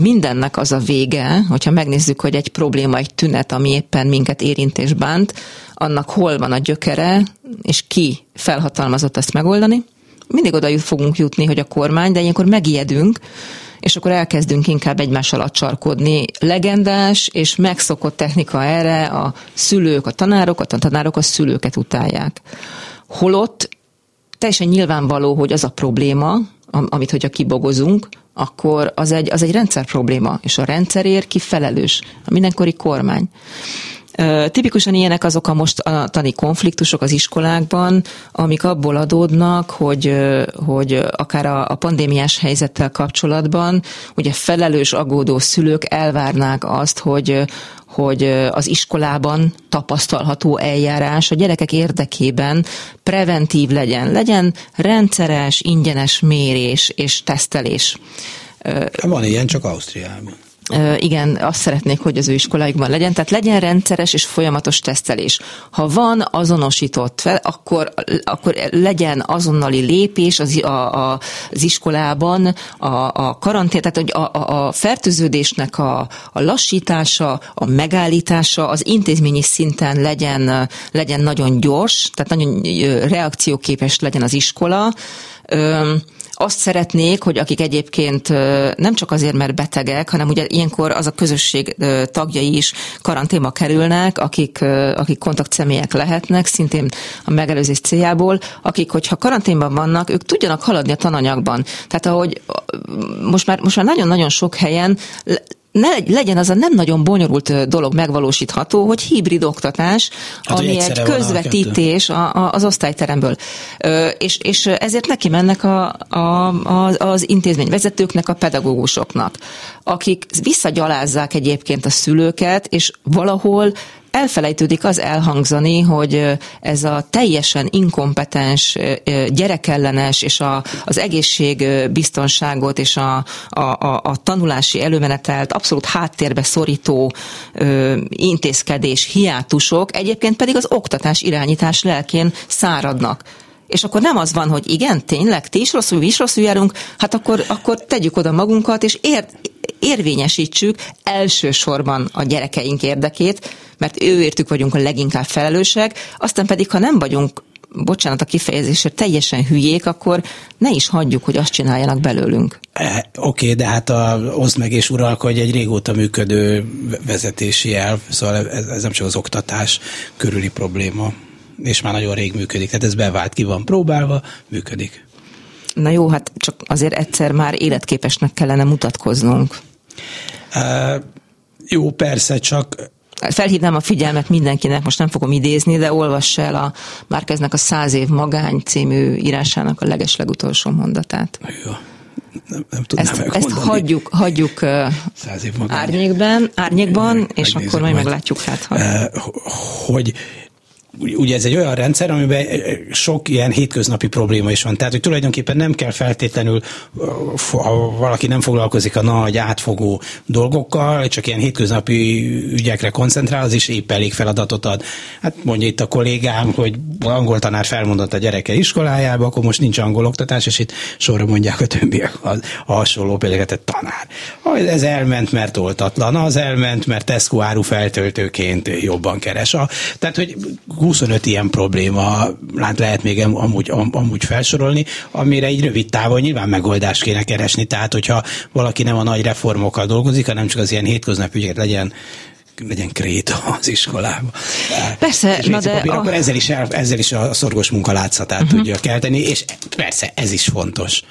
mindennek az a vége, hogyha megnézzük, hogy egy probléma, egy tünet, ami éppen minket érint és bánt, annak hol van a gyökere, és ki felhatalmazott ezt megoldani. Mindig oda fogunk jutni, hogy a kormány, de ilyenkor megijedünk, és akkor elkezdünk inkább egymás alatt csarkodni. Legendás és megszokott technika erre, a szülők, a tanárok, a tanárok a szülőket utálják. Holott teljesen nyilvánvaló, hogy az a probléma, amit hogyha kibogozunk, akkor az egy, az egy rendszer probléma, és a rendszerért ki felelős? A mindenkori kormány. Tipikusan ilyenek azok a mostani konfliktusok az iskolákban, amik abból adódnak, hogy, hogy akár a, a pandémiás helyzettel kapcsolatban ugye felelős aggódó szülők elvárnák azt, hogy, hogy az iskolában tapasztalható eljárás a gyerekek érdekében preventív legyen, legyen rendszeres, ingyenes mérés és tesztelés. Van ilyen csak Ausztriában igen, azt szeretnék, hogy az ő iskoláikban legyen, tehát legyen rendszeres és folyamatos tesztelés. Ha van azonosított akkor, akkor legyen azonnali lépés az, a, a, az iskolában a, a karantén, tehát hogy a, a fertőződésnek a, a lassítása, a megállítása az intézményi szinten legyen, legyen nagyon gyors, tehát nagyon reakcióképes legyen az iskola, azt szeretnék, hogy akik egyébként nem csak azért, mert betegek, hanem ugye ilyenkor az a közösség tagjai is karanténba kerülnek, akik, akik kontaktszemélyek lehetnek, szintén a megelőzés céljából, akik, hogyha karanténban vannak, ők tudjanak haladni a tananyagban. Tehát ahogy most már, most már nagyon-nagyon sok helyen ne, legyen az a nem nagyon bonyolult dolog megvalósítható, hogy hibrid oktatás, hát, ami egy közvetítés a, a, az osztályteremből. Ö, és, és ezért neki mennek a, a, az intézményvezetőknek, a pedagógusoknak, akik visszagyalázzák egyébként a szülőket, és valahol elfelejtődik az elhangzani, hogy ez a teljesen inkompetens, gyerekellenes és a, az egészségbiztonságot és a, a, a, a tanulási előmenetelt abszolút háttérbe szorító ö, intézkedés, hiátusok egyébként pedig az oktatás irányítás lelkén száradnak. És akkor nem az van, hogy igen, tényleg, ti is rosszul, mi is rosszul járunk, hát akkor, akkor tegyük oda magunkat, és ér, érvényesítsük elsősorban a gyerekeink érdekét, mert őértük vagyunk a leginkább felelősek, aztán pedig, ha nem vagyunk bocsánat a kifejezésre, teljesen hülyék, akkor ne is hagyjuk, hogy azt csináljanak belőlünk. E, Oké, de hát a oszd meg és uralkodj egy régóta működő vezetési elv, szóval ez, ez nem csak az oktatás körüli probléma, és már nagyon rég működik, tehát ez bevált, ki van próbálva, működik. Na jó, hát csak azért egyszer már életképesnek kellene mutatkoznunk. Uh, jó, persze, csak Felhívnám a figyelmet mindenkinek, most nem fogom idézni, de olvass el a Márkeznek a Száz év magány című írásának a legeslegutolsó mondatát. Jó. Nem, nem tudnám ezt, ezt hagyjuk, hagyjuk árnyékben, árnyékban, és akkor majd meglátjuk hát. Ha. Hogy ugye ez egy olyan rendszer, amiben sok ilyen hétköznapi probléma is van. Tehát, hogy tulajdonképpen nem kell feltétlenül, ha valaki nem foglalkozik a nagy átfogó dolgokkal, csak ilyen hétköznapi ügyekre koncentrál, az is épp elég feladatot ad. Hát mondja itt a kollégám, hogy angol tanár felmondott a gyereke iskolájába, akkor most nincs angol oktatás, és itt sorra mondják a többiek a, a hasonló például, tanár. Ez elment, mert oltatlan, az elment, mert Tesco áru feltöltőként jobban keres. A, tehát, hogy 25 ilyen probléma hát lehet még amúgy, amúgy felsorolni, amire egy rövid távon nyilván megoldást kéne keresni. Tehát, hogyha valaki nem a nagy reformokkal dolgozik, hanem csak az ilyen hétköznapi ügyeket legyen legyen krét az iskolában. Persze, és na de... Papír, a... akkor ezzel is, ezzel is a szorgos munka látszatát uh-huh. tudja kelteni, és persze ez is fontos.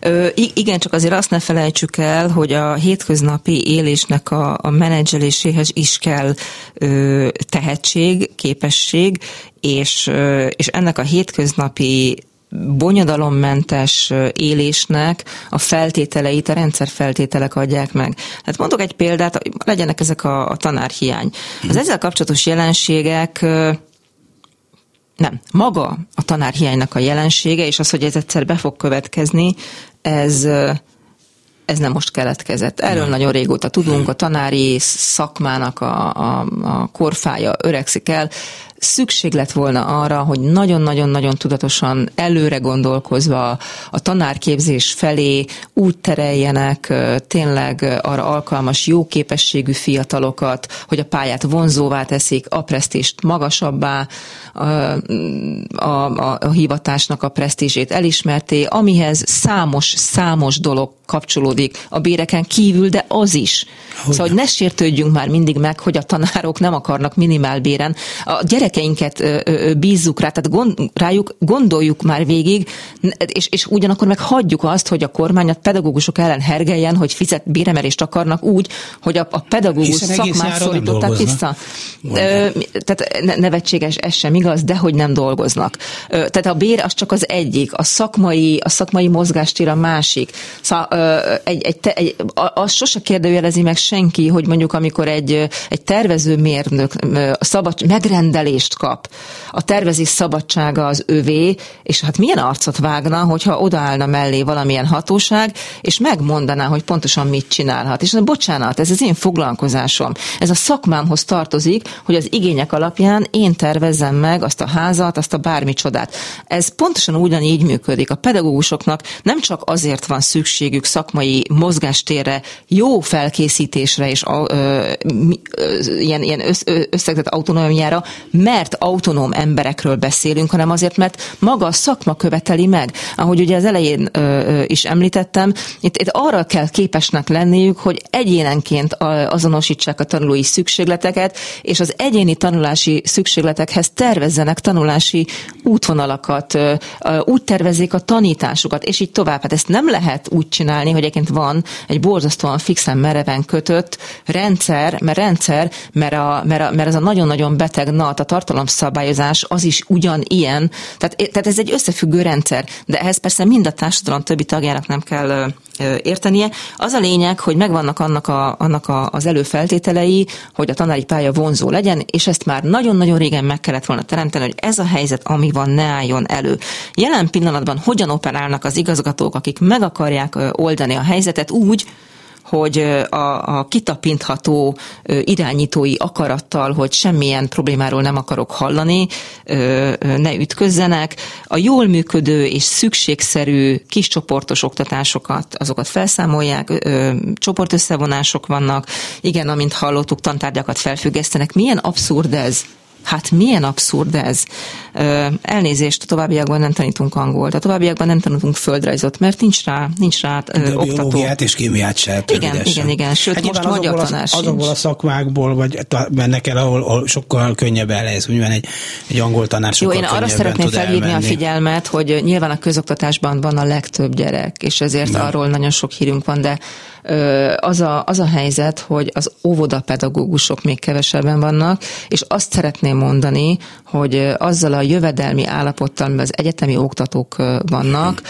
Ö, igen, csak azért azt ne felejtsük el, hogy a hétköznapi élésnek a, a menedzseléséhez is kell ö, tehetség, képesség, és, és ennek a hétköznapi bonyodalommentes élésnek a feltételeit a rendszer feltételek adják meg. Hát mondok egy példát, legyenek ezek a, a tanárhiány. Az ezzel kapcsolatos jelenségek nem, maga a tanárhiánynak a jelensége, és az, hogy ez egyszer be fog következni, ez ez nem most keletkezett. Erről nem. nagyon régóta tudunk, a tanári szakmának a, a, a korfája öregszik el szükség lett volna arra, hogy nagyon-nagyon-nagyon tudatosan előre gondolkozva a tanárképzés felé úgy tereljenek tényleg arra alkalmas, jó képességű fiatalokat, hogy a pályát vonzóvá teszik, a presztést magasabbá, a, a, a hivatásnak a presztízsét elismerté, amihez számos, számos dolog kapcsolódik a béreken kívül, de az is. Hogy szóval, hogy ne sértődjünk már mindig meg, hogy a tanárok nem akarnak minimálbéren. A gyerekeinket bízzuk rá, tehát gond, rájuk gondoljuk már végig, és, és ugyanakkor meg hagyjuk azt, hogy a kormány a pedagógusok ellen hergeljen, hogy fizet béremelést akarnak úgy, hogy a, a pedagógus szakmát szorították vissza. Ö, tehát nevetséges, ez sem igaz, de hogy nem dolgoznak. Ö, tehát a bér az csak az egyik, a szakmai, a szakmai mozgástér a másik. Szóval egy, egy, egy, az sose kérdőjelezi meg senki, hogy mondjuk amikor egy, egy tervező mérnök szabad, megrendelést kap, a tervezés szabadsága az övé, és hát milyen arcot vágna, hogyha odaállna mellé valamilyen hatóság, és megmondaná, hogy pontosan mit csinálhat. És bocsánat, ez az én foglalkozásom. Ez a szakmámhoz tartozik, hogy az igények alapján én tervezzem meg azt a házat, azt a bármicsodát. Ez pontosan ugyanígy működik. A pedagógusoknak nem csak azért van szükségük szakmai mozgástérre, jó felkészítésre és ö, ö, ilyen, ilyen össz, összegzett autonómiára, mert autonóm emberekről beszélünk, hanem azért, mert maga a szakma követeli meg. Ahogy ugye az elején ö, is említettem, itt, itt arra kell képesnek lenniük, hogy egyénenként azonosítsák a tanulói szükségleteket, és az egyéni tanulási szükségletekhez tervezzenek tanulási útvonalakat, ö, ö, úgy tervezzék a tanításukat, és így tovább. Hát ezt nem lehet úgy csinálni, hogy egyébként van egy borzasztóan fixen mereven kötött rendszer, mert rendszer, mert, a, mert, a, mert ez a nagyon-nagyon beteg nat, a tartalomszabályozás az is ugyanilyen, tehát, tehát ez egy összefüggő rendszer, de ehhez persze mind a társadalom többi tagjának nem kell értenie. Az a lényeg, hogy megvannak annak, a, annak a, az előfeltételei, hogy a tanári pálya vonzó legyen, és ezt már nagyon-nagyon régen meg kellett volna teremteni, hogy ez a helyzet, ami van, ne álljon elő. Jelen pillanatban hogyan operálnak az igazgatók, akik meg akarják oldani a helyzetet úgy, hogy a, a kitapintható irányítói akarattal, hogy semmilyen problémáról nem akarok hallani, ne ütközzenek. A jól működő és szükségszerű kiscsoportos oktatásokat, azokat felszámolják, csoportösszevonások vannak, igen, amint hallottuk, tantárgyakat felfüggesztenek. Milyen abszurd ez? Hát milyen abszurd ez. Elnézést, a továbbiakban nem tanítunk angolt, a továbbiakban nem tanítunk földrajzot, mert nincs rá, nincs rá De oktató. és kémiát se. Igen, igen, igen, sőt, hát most magyar tanár sincs. Azokból a szakmákból, vagy mennek el, ahol, ahol sokkal könnyebb el ez, úgy egy, egy angol tanár Jó, én arra szeretném felhívni elmenni. a figyelmet, hogy nyilván a közoktatásban van a legtöbb gyerek, és ezért Na. arról nagyon sok hírünk van, de az a, az a helyzet, hogy az óvodapedagógusok még kevesebben vannak, és azt szeretném mondani, hogy azzal a jövedelmi állapottal, amiben az egyetemi oktatók vannak,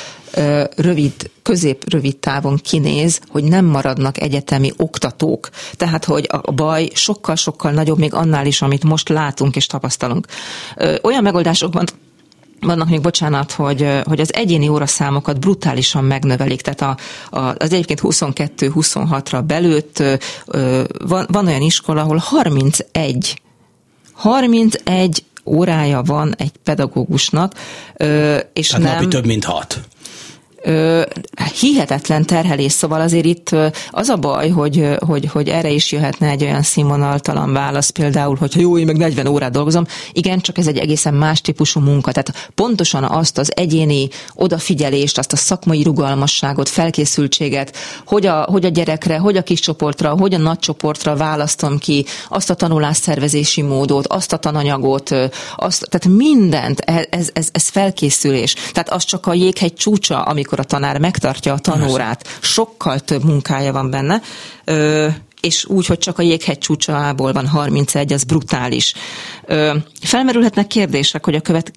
rövid, közép-rövid távon kinéz, hogy nem maradnak egyetemi oktatók. Tehát, hogy a baj sokkal-sokkal nagyobb még annál is, amit most látunk és tapasztalunk. Olyan megoldásokban vannak még, bocsánat, hogy, hogy az egyéni óraszámokat brutálisan megnövelik, tehát a, a, az egyébként 22-26-ra belőtt van, van olyan iskola, ahol 31 31 órája van egy pedagógusnak, és Tehát nem... napi több mint hat hihetetlen terhelés, szóval azért itt az a baj, hogy, hogy, hogy erre is jöhetne egy olyan színvonaltalan válasz, például, hogy jó, én meg 40 órát dolgozom, igen, csak ez egy egészen más típusú munka, tehát pontosan azt az egyéni odafigyelést, azt a szakmai rugalmasságot, felkészültséget, hogy a, hogy a gyerekre, hogy a kis csoportra, hogy a nagy csoportra választom ki, azt a tanulásszervezési módot, azt a tananyagot, azt, tehát mindent, ez, ez, ez felkészülés. Tehát az csak a jéghegy csúcsa, amikor amikor a tanár megtartja a tanórát, sokkal több munkája van benne, és úgy, hogy csak a jéghegy csúcsából van 31, az brutális. Felmerülhetnek kérdések, hogy a követ,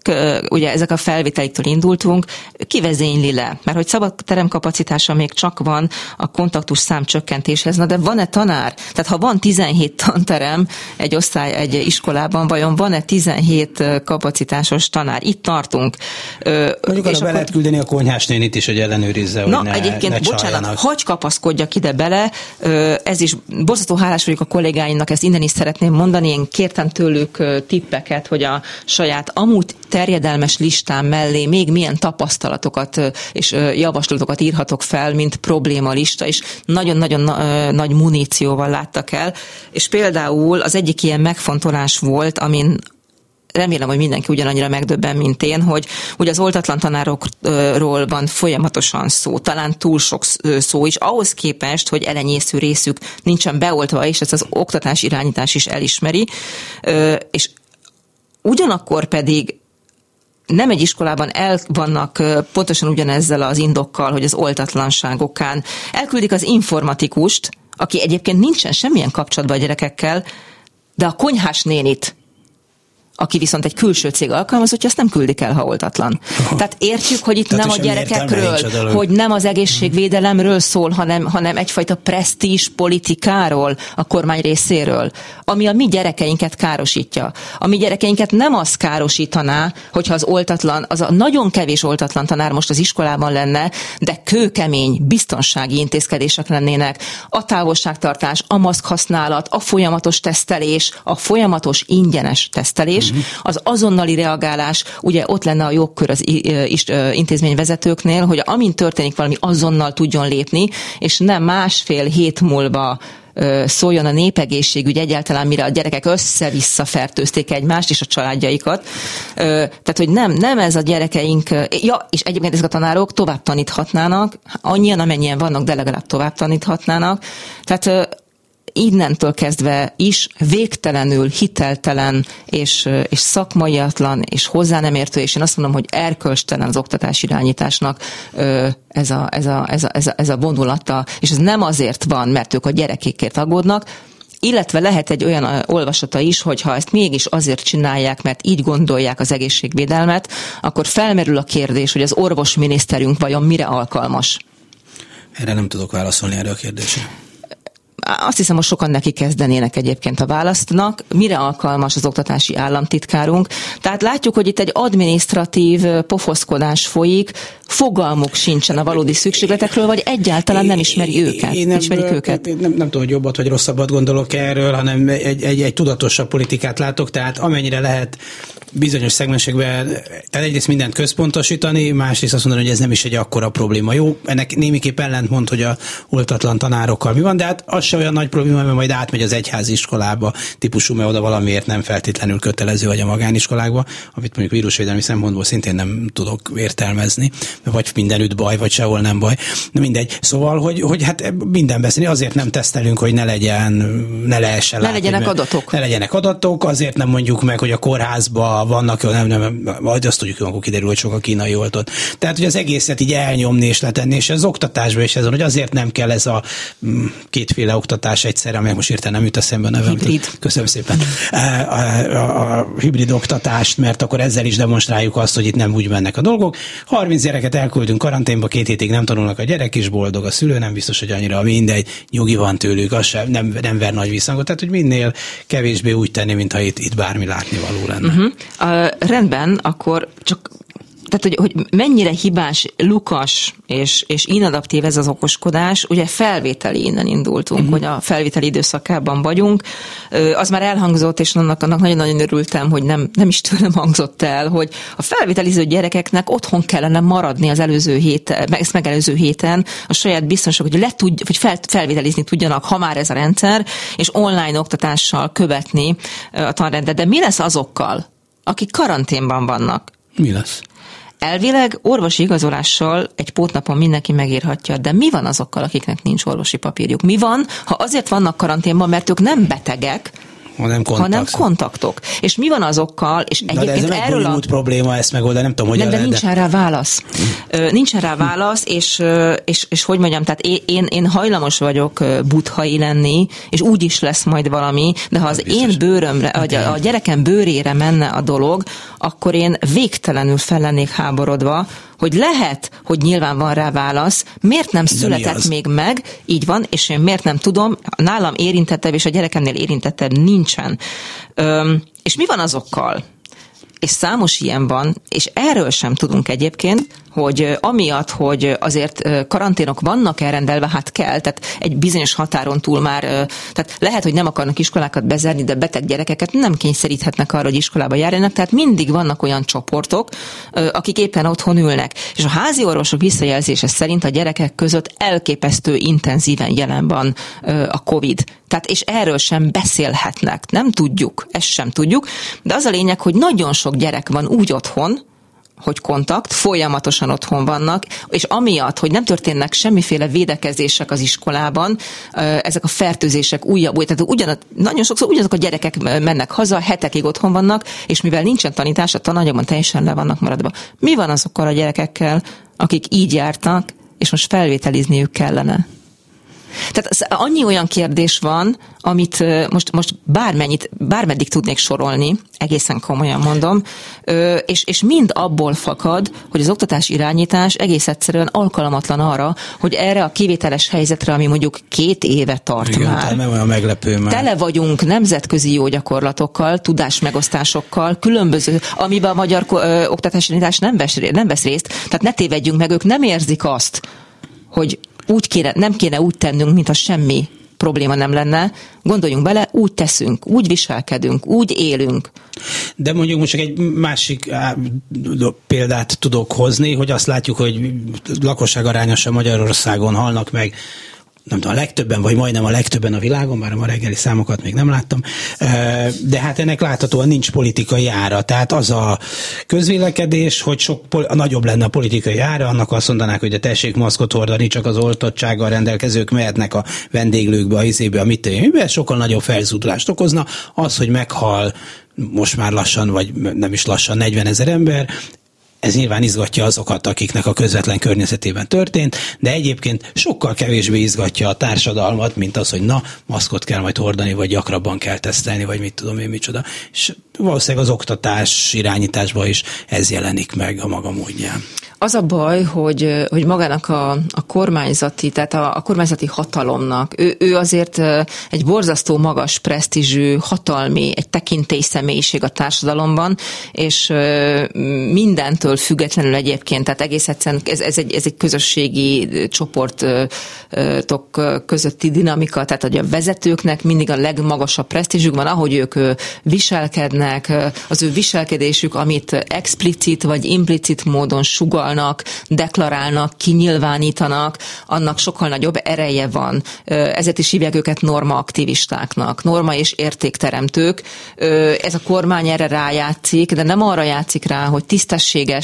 ugye ezek a felvételiktől indultunk, ki vezényli le? Mert hogy szabad teremkapacitása még csak van a kontaktus szám csökkentéshez, na de van-e tanár? Tehát ha van 17 tanterem egy osztály, egy iskolában, vajon van-e 17 kapacitásos tanár? Itt tartunk. Mondjuk arra be lehet küldeni a konyhás nénit is, hogy ellenőrizze, na, hogy ne, egyébként, ne bocsánat, hagy kapaszkodjak ide bele, ez is borzasztó hálás vagyok a kollégáimnak, ezt innen is szeretném mondani, én kértem tőlük tippeket, hogy a saját amúgy terjedelmes listám mellé még milyen tapasztalatokat és javaslatokat írhatok fel, mint probléma lista, és nagyon-nagyon nagy munícióval láttak el, és például az egyik ilyen megfontolás volt, amin remélem, hogy mindenki ugyanannyira megdöbben, mint én, hogy ugye az oltatlan tanárokról van folyamatosan szó, talán túl sok szó is, ahhoz képest, hogy elenyésző részük nincsen beoltva, és ezt az oktatás irányítás is elismeri, és ugyanakkor pedig nem egy iskolában el vannak pontosan ugyanezzel az indokkal, hogy az oltatlanság okán elküldik az informatikust, aki egyébként nincsen semmilyen kapcsolatban a gyerekekkel, de a konyhás nénit aki viszont egy külső cég alkalmazottja, azt nem küldik el, ha oltatlan. Aha. Tehát értjük, hogy itt Tehát nem a gyerekekről, hogy nem az egészségvédelemről szól, hanem, hanem egyfajta presztízs politikáról a kormány részéről, ami a mi gyerekeinket károsítja. A mi gyerekeinket nem az károsítaná, hogyha az oltatlan, az a nagyon kevés oltatlan tanár most az iskolában lenne, de kőkemény biztonsági intézkedések lennének. A távolságtartás, a maszk használat, a folyamatos tesztelés, a folyamatos ingyenes tesztelés, az azonnali reagálás, ugye ott lenne a jogkör az intézményvezetőknél, hogy amint történik valami, azonnal tudjon lépni, és nem másfél hét múlva szóljon a népegészségügy egyáltalán, mire a gyerekek össze-vissza fertőzték egymást és a családjaikat. Tehát, hogy nem, nem ez a gyerekeink, ja, és egyébként ezek a tanárok tovább taníthatnának, annyian, amennyien vannak, de legalább tovább taníthatnának. Tehát innentől kezdve is végtelenül hiteltelen és, és szakmaiatlan és hozzá nem értő, és én azt mondom, hogy erkölcstelen az oktatás irányításnak ez a, ez a, ez a, ez a, ez a vonulata, és ez nem azért van, mert ők a gyerekekért aggódnak, illetve lehet egy olyan olvasata is, hogy ha ezt mégis azért csinálják, mert így gondolják az egészségvédelmet, akkor felmerül a kérdés, hogy az orvosminiszterünk vajon mire alkalmas. Erre nem tudok válaszolni erre a kérdésre. Azt hiszem, hogy sokan neki kezdenének egyébként a választnak. Mire alkalmas az oktatási államtitkárunk? Tehát látjuk, hogy itt egy administratív pofoszkodás folyik, fogalmuk sincsen a valódi szükségletekről, vagy egyáltalán nem ismeri őket. Én nem, ismerik őket. Én nem, nem tudom, hogy jobbat vagy rosszabbat gondolok erről, hanem egy, egy, egy tudatosabb politikát látok, tehát amennyire lehet bizonyos szegmensekben, tehát egyrészt mindent központosítani, másrészt azt mondani, hogy ez nem is egy akkora probléma. Jó, ennek némiképp mond, hogy a oltatlan tanárokkal mi van, de hát az se olyan nagy probléma, mert majd átmegy az egyházi iskolába típusú, mert oda valamiért nem feltétlenül kötelező, vagy a magániskolákba, amit mondjuk vírusvédelmi szempontból szintén nem tudok értelmezni, vagy mindenütt baj, vagy sehol nem baj. De mindegy. Szóval, hogy, hogy hát minden beszélni, azért nem tesztelünk, hogy ne legyen, ne lehessen Ne látni, legyenek adatok. Ne legyenek adatok, azért nem mondjuk meg, hogy a kórházba vannak, nem, nem, majd azt tudjuk, amikor kiderül, hogy sok a kínai oltott. Tehát, hogy az egészet így elnyomni és letenni, és az oktatásban is ez van, hogy azért nem kell ez a mm, kétféle oktatás egyszerre, amely most érte nem jut eszembe a nevem. Hibrid. Köszönöm szépen. A, a, a, a hibrid oktatást, mert akkor ezzel is demonstráljuk azt, hogy itt nem úgy mennek a dolgok. 30 gyereket elküldünk karanténba, két hétig nem tanulnak a gyerek is, boldog a szülő, nem biztos, hogy annyira mindegy, nyugi van tőlük, az sem, nem, nem ver nagy visszhangot. Tehát, hogy minél kevésbé úgy tenni, mintha itt, itt bármi látni való lenne. Uh-huh. Uh, rendben, akkor csak tehát, hogy, hogy mennyire hibás, lukas és, és inadaptív ez az okoskodás, ugye felvételi innen indultunk, uh-huh. hogy a felvételi időszakában vagyunk. Az már elhangzott, és annak, annak nagyon-nagyon örültem, hogy nem, nem is tőlem hangzott el, hogy a felvételiző gyerekeknek otthon kellene maradni az előző héten, ezt megelőző héten a saját biztonság, hogy, le tudj, hogy fel, felvételizni tudjanak, ha már ez a rendszer, és online oktatással követni a tanrendet. De mi lesz azokkal, akik karanténban vannak? Mi lesz? Elvileg orvosi igazolással egy pótnapon mindenki megírhatja, de mi van azokkal, akiknek nincs orvosi papírjuk? Mi van, ha azért vannak karanténban, mert ők nem betegek, hanem, hanem kontaktok. És mi van azokkal, és Na egyébként de ez erről a... probléma ezt megoldani, nem tudom, hogy nem, de nincsen rá válasz. Nincsen rá válasz, és, és, és hogy mondjam, tehát én, én hajlamos vagyok buthai lenni, és úgy is lesz majd valami, de ha az Biztos. én bőrömre, vagy a, a gyerekem bőrére menne a dolog, akkor én végtelenül fel lennék háborodva, hogy lehet, hogy nyilván van rá válasz, miért nem született még meg, így van, és én miért nem tudom, nálam érintettebb és a gyerekemnél érintettebb nincsen. Öm, és mi van azokkal? És számos ilyen van, és erről sem tudunk egyébként, hogy amiatt, hogy azért karanténok vannak elrendelve, hát kell, tehát egy bizonyos határon túl már, tehát lehet, hogy nem akarnak iskolákat bezárni, de beteg gyerekeket nem kényszeríthetnek arra, hogy iskolába járjanak, tehát mindig vannak olyan csoportok, akik éppen otthon ülnek. És a házi orvosok visszajelzése szerint a gyerekek között elképesztő intenzíven jelen van a COVID. Tehát és erről sem beszélhetnek. Nem tudjuk, ezt sem tudjuk, de az a lényeg, hogy nagyon sok gyerek van úgy otthon, hogy kontakt, folyamatosan otthon vannak, és amiatt, hogy nem történnek semmiféle védekezések az iskolában, ezek a fertőzések újabb, új, tehát ugyan, nagyon sokszor ugyanazok a gyerekek mennek haza, hetekig otthon vannak, és mivel nincsen tanítás, a tananyagban teljesen le vannak maradva. Mi van azokkal a gyerekekkel, akik így jártak, és most felvételizniük kellene? Tehát annyi olyan kérdés van, amit most, most bármennyit, bármeddig tudnék sorolni, egészen komolyan mondom, és, és mind abból fakad, hogy az oktatás irányítás egész egyszerűen alkalmatlan arra, hogy erre a kivételes helyzetre, ami mondjuk két éve tart Igen, már. Nem olyan meglepő már. Tele vagyunk nemzetközi jó gyakorlatokkal, tudásmegosztásokkal, különböző, amiben a magyar oktatási irányítás nem vesz, nem vesz részt, tehát ne tévedjünk meg, ők nem érzik azt, hogy úgy kéne, nem kéne úgy tennünk, mintha semmi probléma nem lenne, gondoljunk bele, úgy teszünk, úgy viselkedünk, úgy élünk. De mondjuk most csak egy másik példát tudok hozni, hogy azt látjuk, hogy lakosság arányosan Magyarországon halnak meg nem tudom, a legtöbben, vagy majdnem a legtöbben a világon, bár a ma reggeli számokat még nem láttam, de hát ennek láthatóan nincs politikai ára. Tehát az a közvélekedés, hogy sok a nagyobb lenne a politikai ára, annak azt mondanák, hogy a tessék maszkot hordani, csak az oltottsággal rendelkezők mehetnek a vendéglőkbe, a izébe, a mit mivel sokkal nagyobb felzúdulást okozna. Az, hogy meghal most már lassan, vagy nem is lassan 40 ezer ember, ez nyilván izgatja azokat, akiknek a közvetlen környezetében történt, de egyébként sokkal kevésbé izgatja a társadalmat, mint az, hogy na, maszkot kell majd hordani, vagy gyakrabban kell tesztelni, vagy mit tudom én micsoda. És valószínűleg az oktatás irányításban is ez jelenik meg a maga módján. Az a baj, hogy, hogy magának a, a kormányzati, tehát a, a kormányzati hatalomnak, ő, ő azért egy borzasztó magas presztízsű, hatalmi, egy tekintély személyiség a társadalomban, és mindentől függetlenül egyébként, tehát egész egyszerűen ez, ez, egy, ez egy közösségi csoportok közötti dinamika, tehát hogy a vezetőknek mindig a legmagasabb presztízsük van, ahogy ők viselkednek, az ő viselkedésük, amit explicit vagy implicit módon sugal vállalnak, deklarálnak, kinyilvánítanak, annak sokkal nagyobb ereje van. Ezért is hívják őket norma aktivistáknak, norma és értékteremtők. Ez a kormány erre rájátszik, de nem arra játszik rá, hogy tisztességes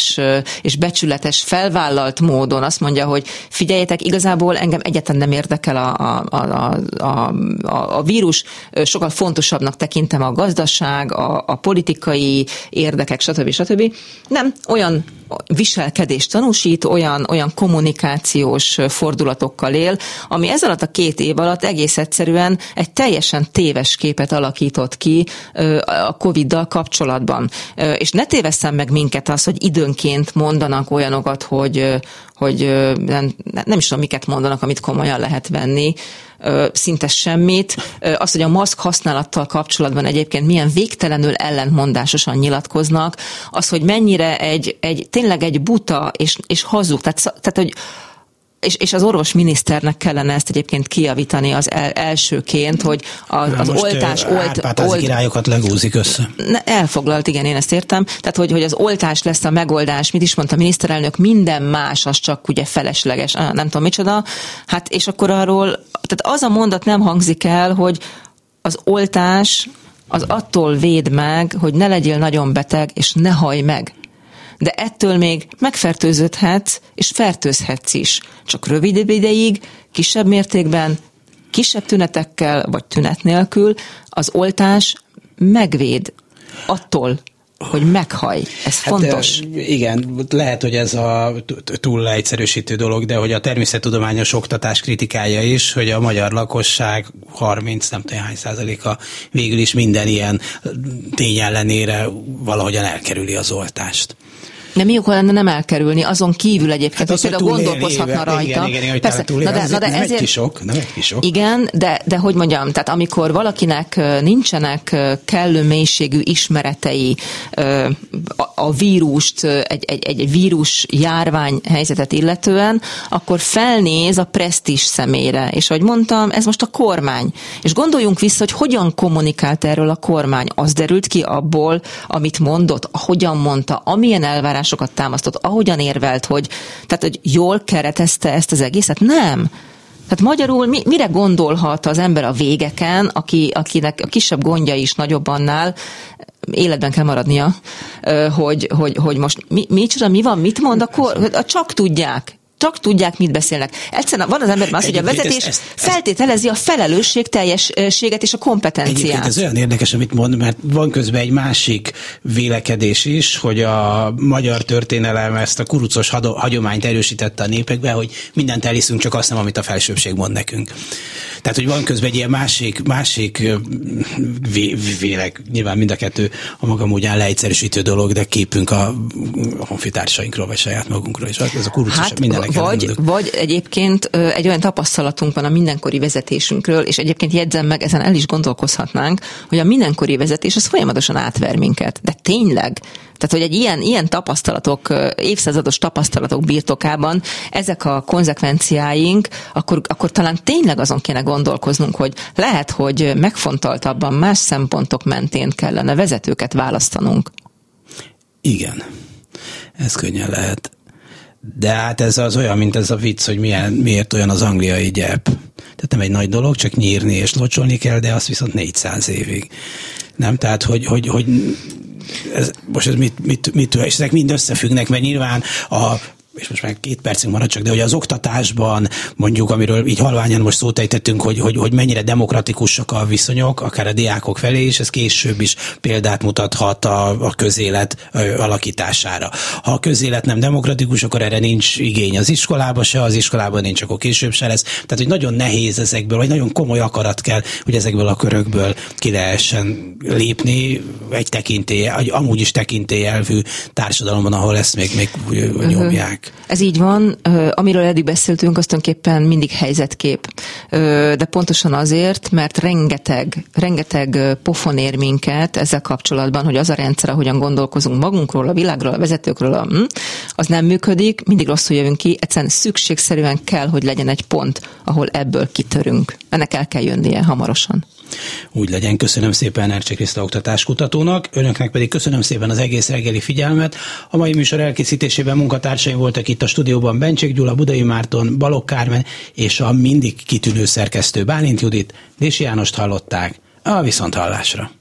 és becsületes, felvállalt módon azt mondja, hogy figyeljetek, igazából engem egyetlen nem érdekel a, a, a, a, a, a vírus, sokkal fontosabbnak tekintem a gazdaság, a, a politikai érdekek, stb. stb. Nem, olyan viselkedést tanúsít, olyan, olyan kommunikációs fordulatokkal él, ami ez alatt a két év alatt egész egyszerűen egy teljesen téves képet alakított ki a Covid-dal kapcsolatban. És ne tévesszem meg minket az, hogy időnként mondanak olyanokat, hogy, hogy nem, nem is tudom, miket mondanak, amit komolyan lehet venni, szinte semmit. Az, hogy a maszk használattal kapcsolatban egyébként milyen végtelenül ellentmondásosan nyilatkoznak, az, hogy mennyire egy, egy tényleg egy buta és, és hazug, tehát, tehát hogy és, és az orvosminiszternek kellene ezt egyébként kiavítani az el, elsőként, hogy az, az Most oltás... Olt, olt, királyokat legúzik össze. Ne, elfoglalt, igen, én ezt értem. Tehát, hogy, hogy az oltás lesz a megoldás, mit is mondta a miniszterelnök, minden más az csak ugye felesleges, nem tudom micsoda. Hát és akkor arról, tehát az a mondat nem hangzik el, hogy az oltás az attól véd meg, hogy ne legyél nagyon beteg, és ne haj meg de ettől még megfertőződhetsz, és fertőzhetsz is. Csak rövidebb ideig, kisebb mértékben, kisebb tünetekkel, vagy tünet nélkül az oltás megvéd attól, hogy meghaj. Ez hát, fontos. Igen, lehet, hogy ez a túl leegyszerűsítő dolog, de hogy a természettudományos oktatás kritikája is, hogy a magyar lakosság 30, nem tudom hány százaléka végül is minden ilyen tény ellenére valahogyan elkerüli az oltást. De mi ok lenne nem elkerülni, azon kívül egyébként, hát az, hogy például gondolkozhatna éve, rajta. Igen, igen, igen, Persze, na de, na de nem ezért, egy kisok, nem egy kisok. Igen, de, de hogy mondjam, tehát amikor valakinek nincsenek kellő mélységű ismeretei a, a vírust, egy, egy, egy vírus járvány helyzetet illetően, akkor felnéz a presztis szemére. És ahogy mondtam, ez most a kormány. És gondoljunk vissza, hogy hogyan kommunikált erről a kormány. Az derült ki abból, amit mondott, hogyan mondta, amilyen elvárás elvárásokat támasztott, ahogyan érvelt, hogy, tehát, hogy jól keretezte ezt az egészet? Nem. Tehát magyarul mi, mire gondolhat az ember a végeken, aki, akinek a kisebb gondja is nagyobb annál, életben kell maradnia, hogy, hogy, hogy most mi, mi, mi van, mit mond, akkor csak tudják csak tudják, mit beszélnek. Egyszerűen van az ember az, hogy a vezetés ezt, ezt, feltételezi a felelősség teljességet és a kompetenciát. Egyébként ez olyan érdekes, amit mond, mert van közben egy másik vélekedés is, hogy a magyar történelem ezt a kurucos hagyományt erősítette a népekbe, hogy mindent elhiszünk, csak azt nem, amit a felsőbbség mond nekünk. Tehát, hogy van közben egy ilyen másik, másik vélek, nyilván mind a kettő a maga módján leegyszerűsítő dolog, de képünk a honfitársainkról, vagy saját magunkról, és ez a kurucos hát, vagy, vagy egyébként egy olyan tapasztalatunk van a mindenkori vezetésünkről, és egyébként jegyzem meg, ezen el is gondolkozhatnánk, hogy a mindenkori vezetés az folyamatosan átver minket. De tényleg, tehát, hogy egy ilyen, ilyen tapasztalatok, évszázados tapasztalatok birtokában ezek a konzekvenciáink, akkor, akkor talán tényleg azon kéne gondolkoznunk, hogy lehet, hogy megfontoltabban más szempontok mentén kellene vezetőket választanunk. Igen, ez könnyen lehet. De hát ez az olyan, mint ez a vicc, hogy milyen, miért olyan az angliai gyep. Tehát nem egy nagy dolog, csak nyírni és locsolni kell, de azt viszont 400 évig. Nem? Tehát, hogy, hogy, hogy ez, most ez mit, mit, mit, és ezek mind összefüggnek, mert nyilván a és most már két percünk marad csak, de hogy az oktatásban mondjuk, amiről így halványan most szót ejtettünk, hogy, hogy, hogy mennyire demokratikusak a viszonyok, akár a diákok felé, és ez később is példát mutathat a, a közélet alakítására. Ha a közélet nem demokratikus, akkor erre nincs igény az iskolába se, az iskolában nincs, akkor később se lesz. Tehát, hogy nagyon nehéz ezekből, vagy nagyon komoly akarat kell, hogy ezekből a körökből ki lehessen lépni egy tekintély, egy amúgy is tekintélyelvű társadalomban, ahol ezt még, még nyomják. Ez így van. Amiről eddig beszéltünk, azt tulajdonképpen mindig helyzetkép. De pontosan azért, mert rengeteg, rengeteg pofon ér minket ezzel kapcsolatban, hogy az a rendszer, ahogyan gondolkozunk magunkról, a világról, a vezetőkről, hm, az nem működik, mindig rosszul jövünk ki, egyszerűen szükségszerűen kell, hogy legyen egy pont, ahol ebből kitörünk. Ennek el kell jönnie hamarosan. Úgy legyen, köszönöm szépen Ercse Kriszta oktatáskutatónak, önöknek pedig köszönöm szépen az egész reggeli figyelmet. A mai műsor elkészítésében munkatársaim voltak itt a stúdióban Bencsik Gyula, Budai Márton, Balogh Kármen és a mindig kitűnő szerkesztő Bálint Judit, Dési Jánost hallották. A viszonthallásra.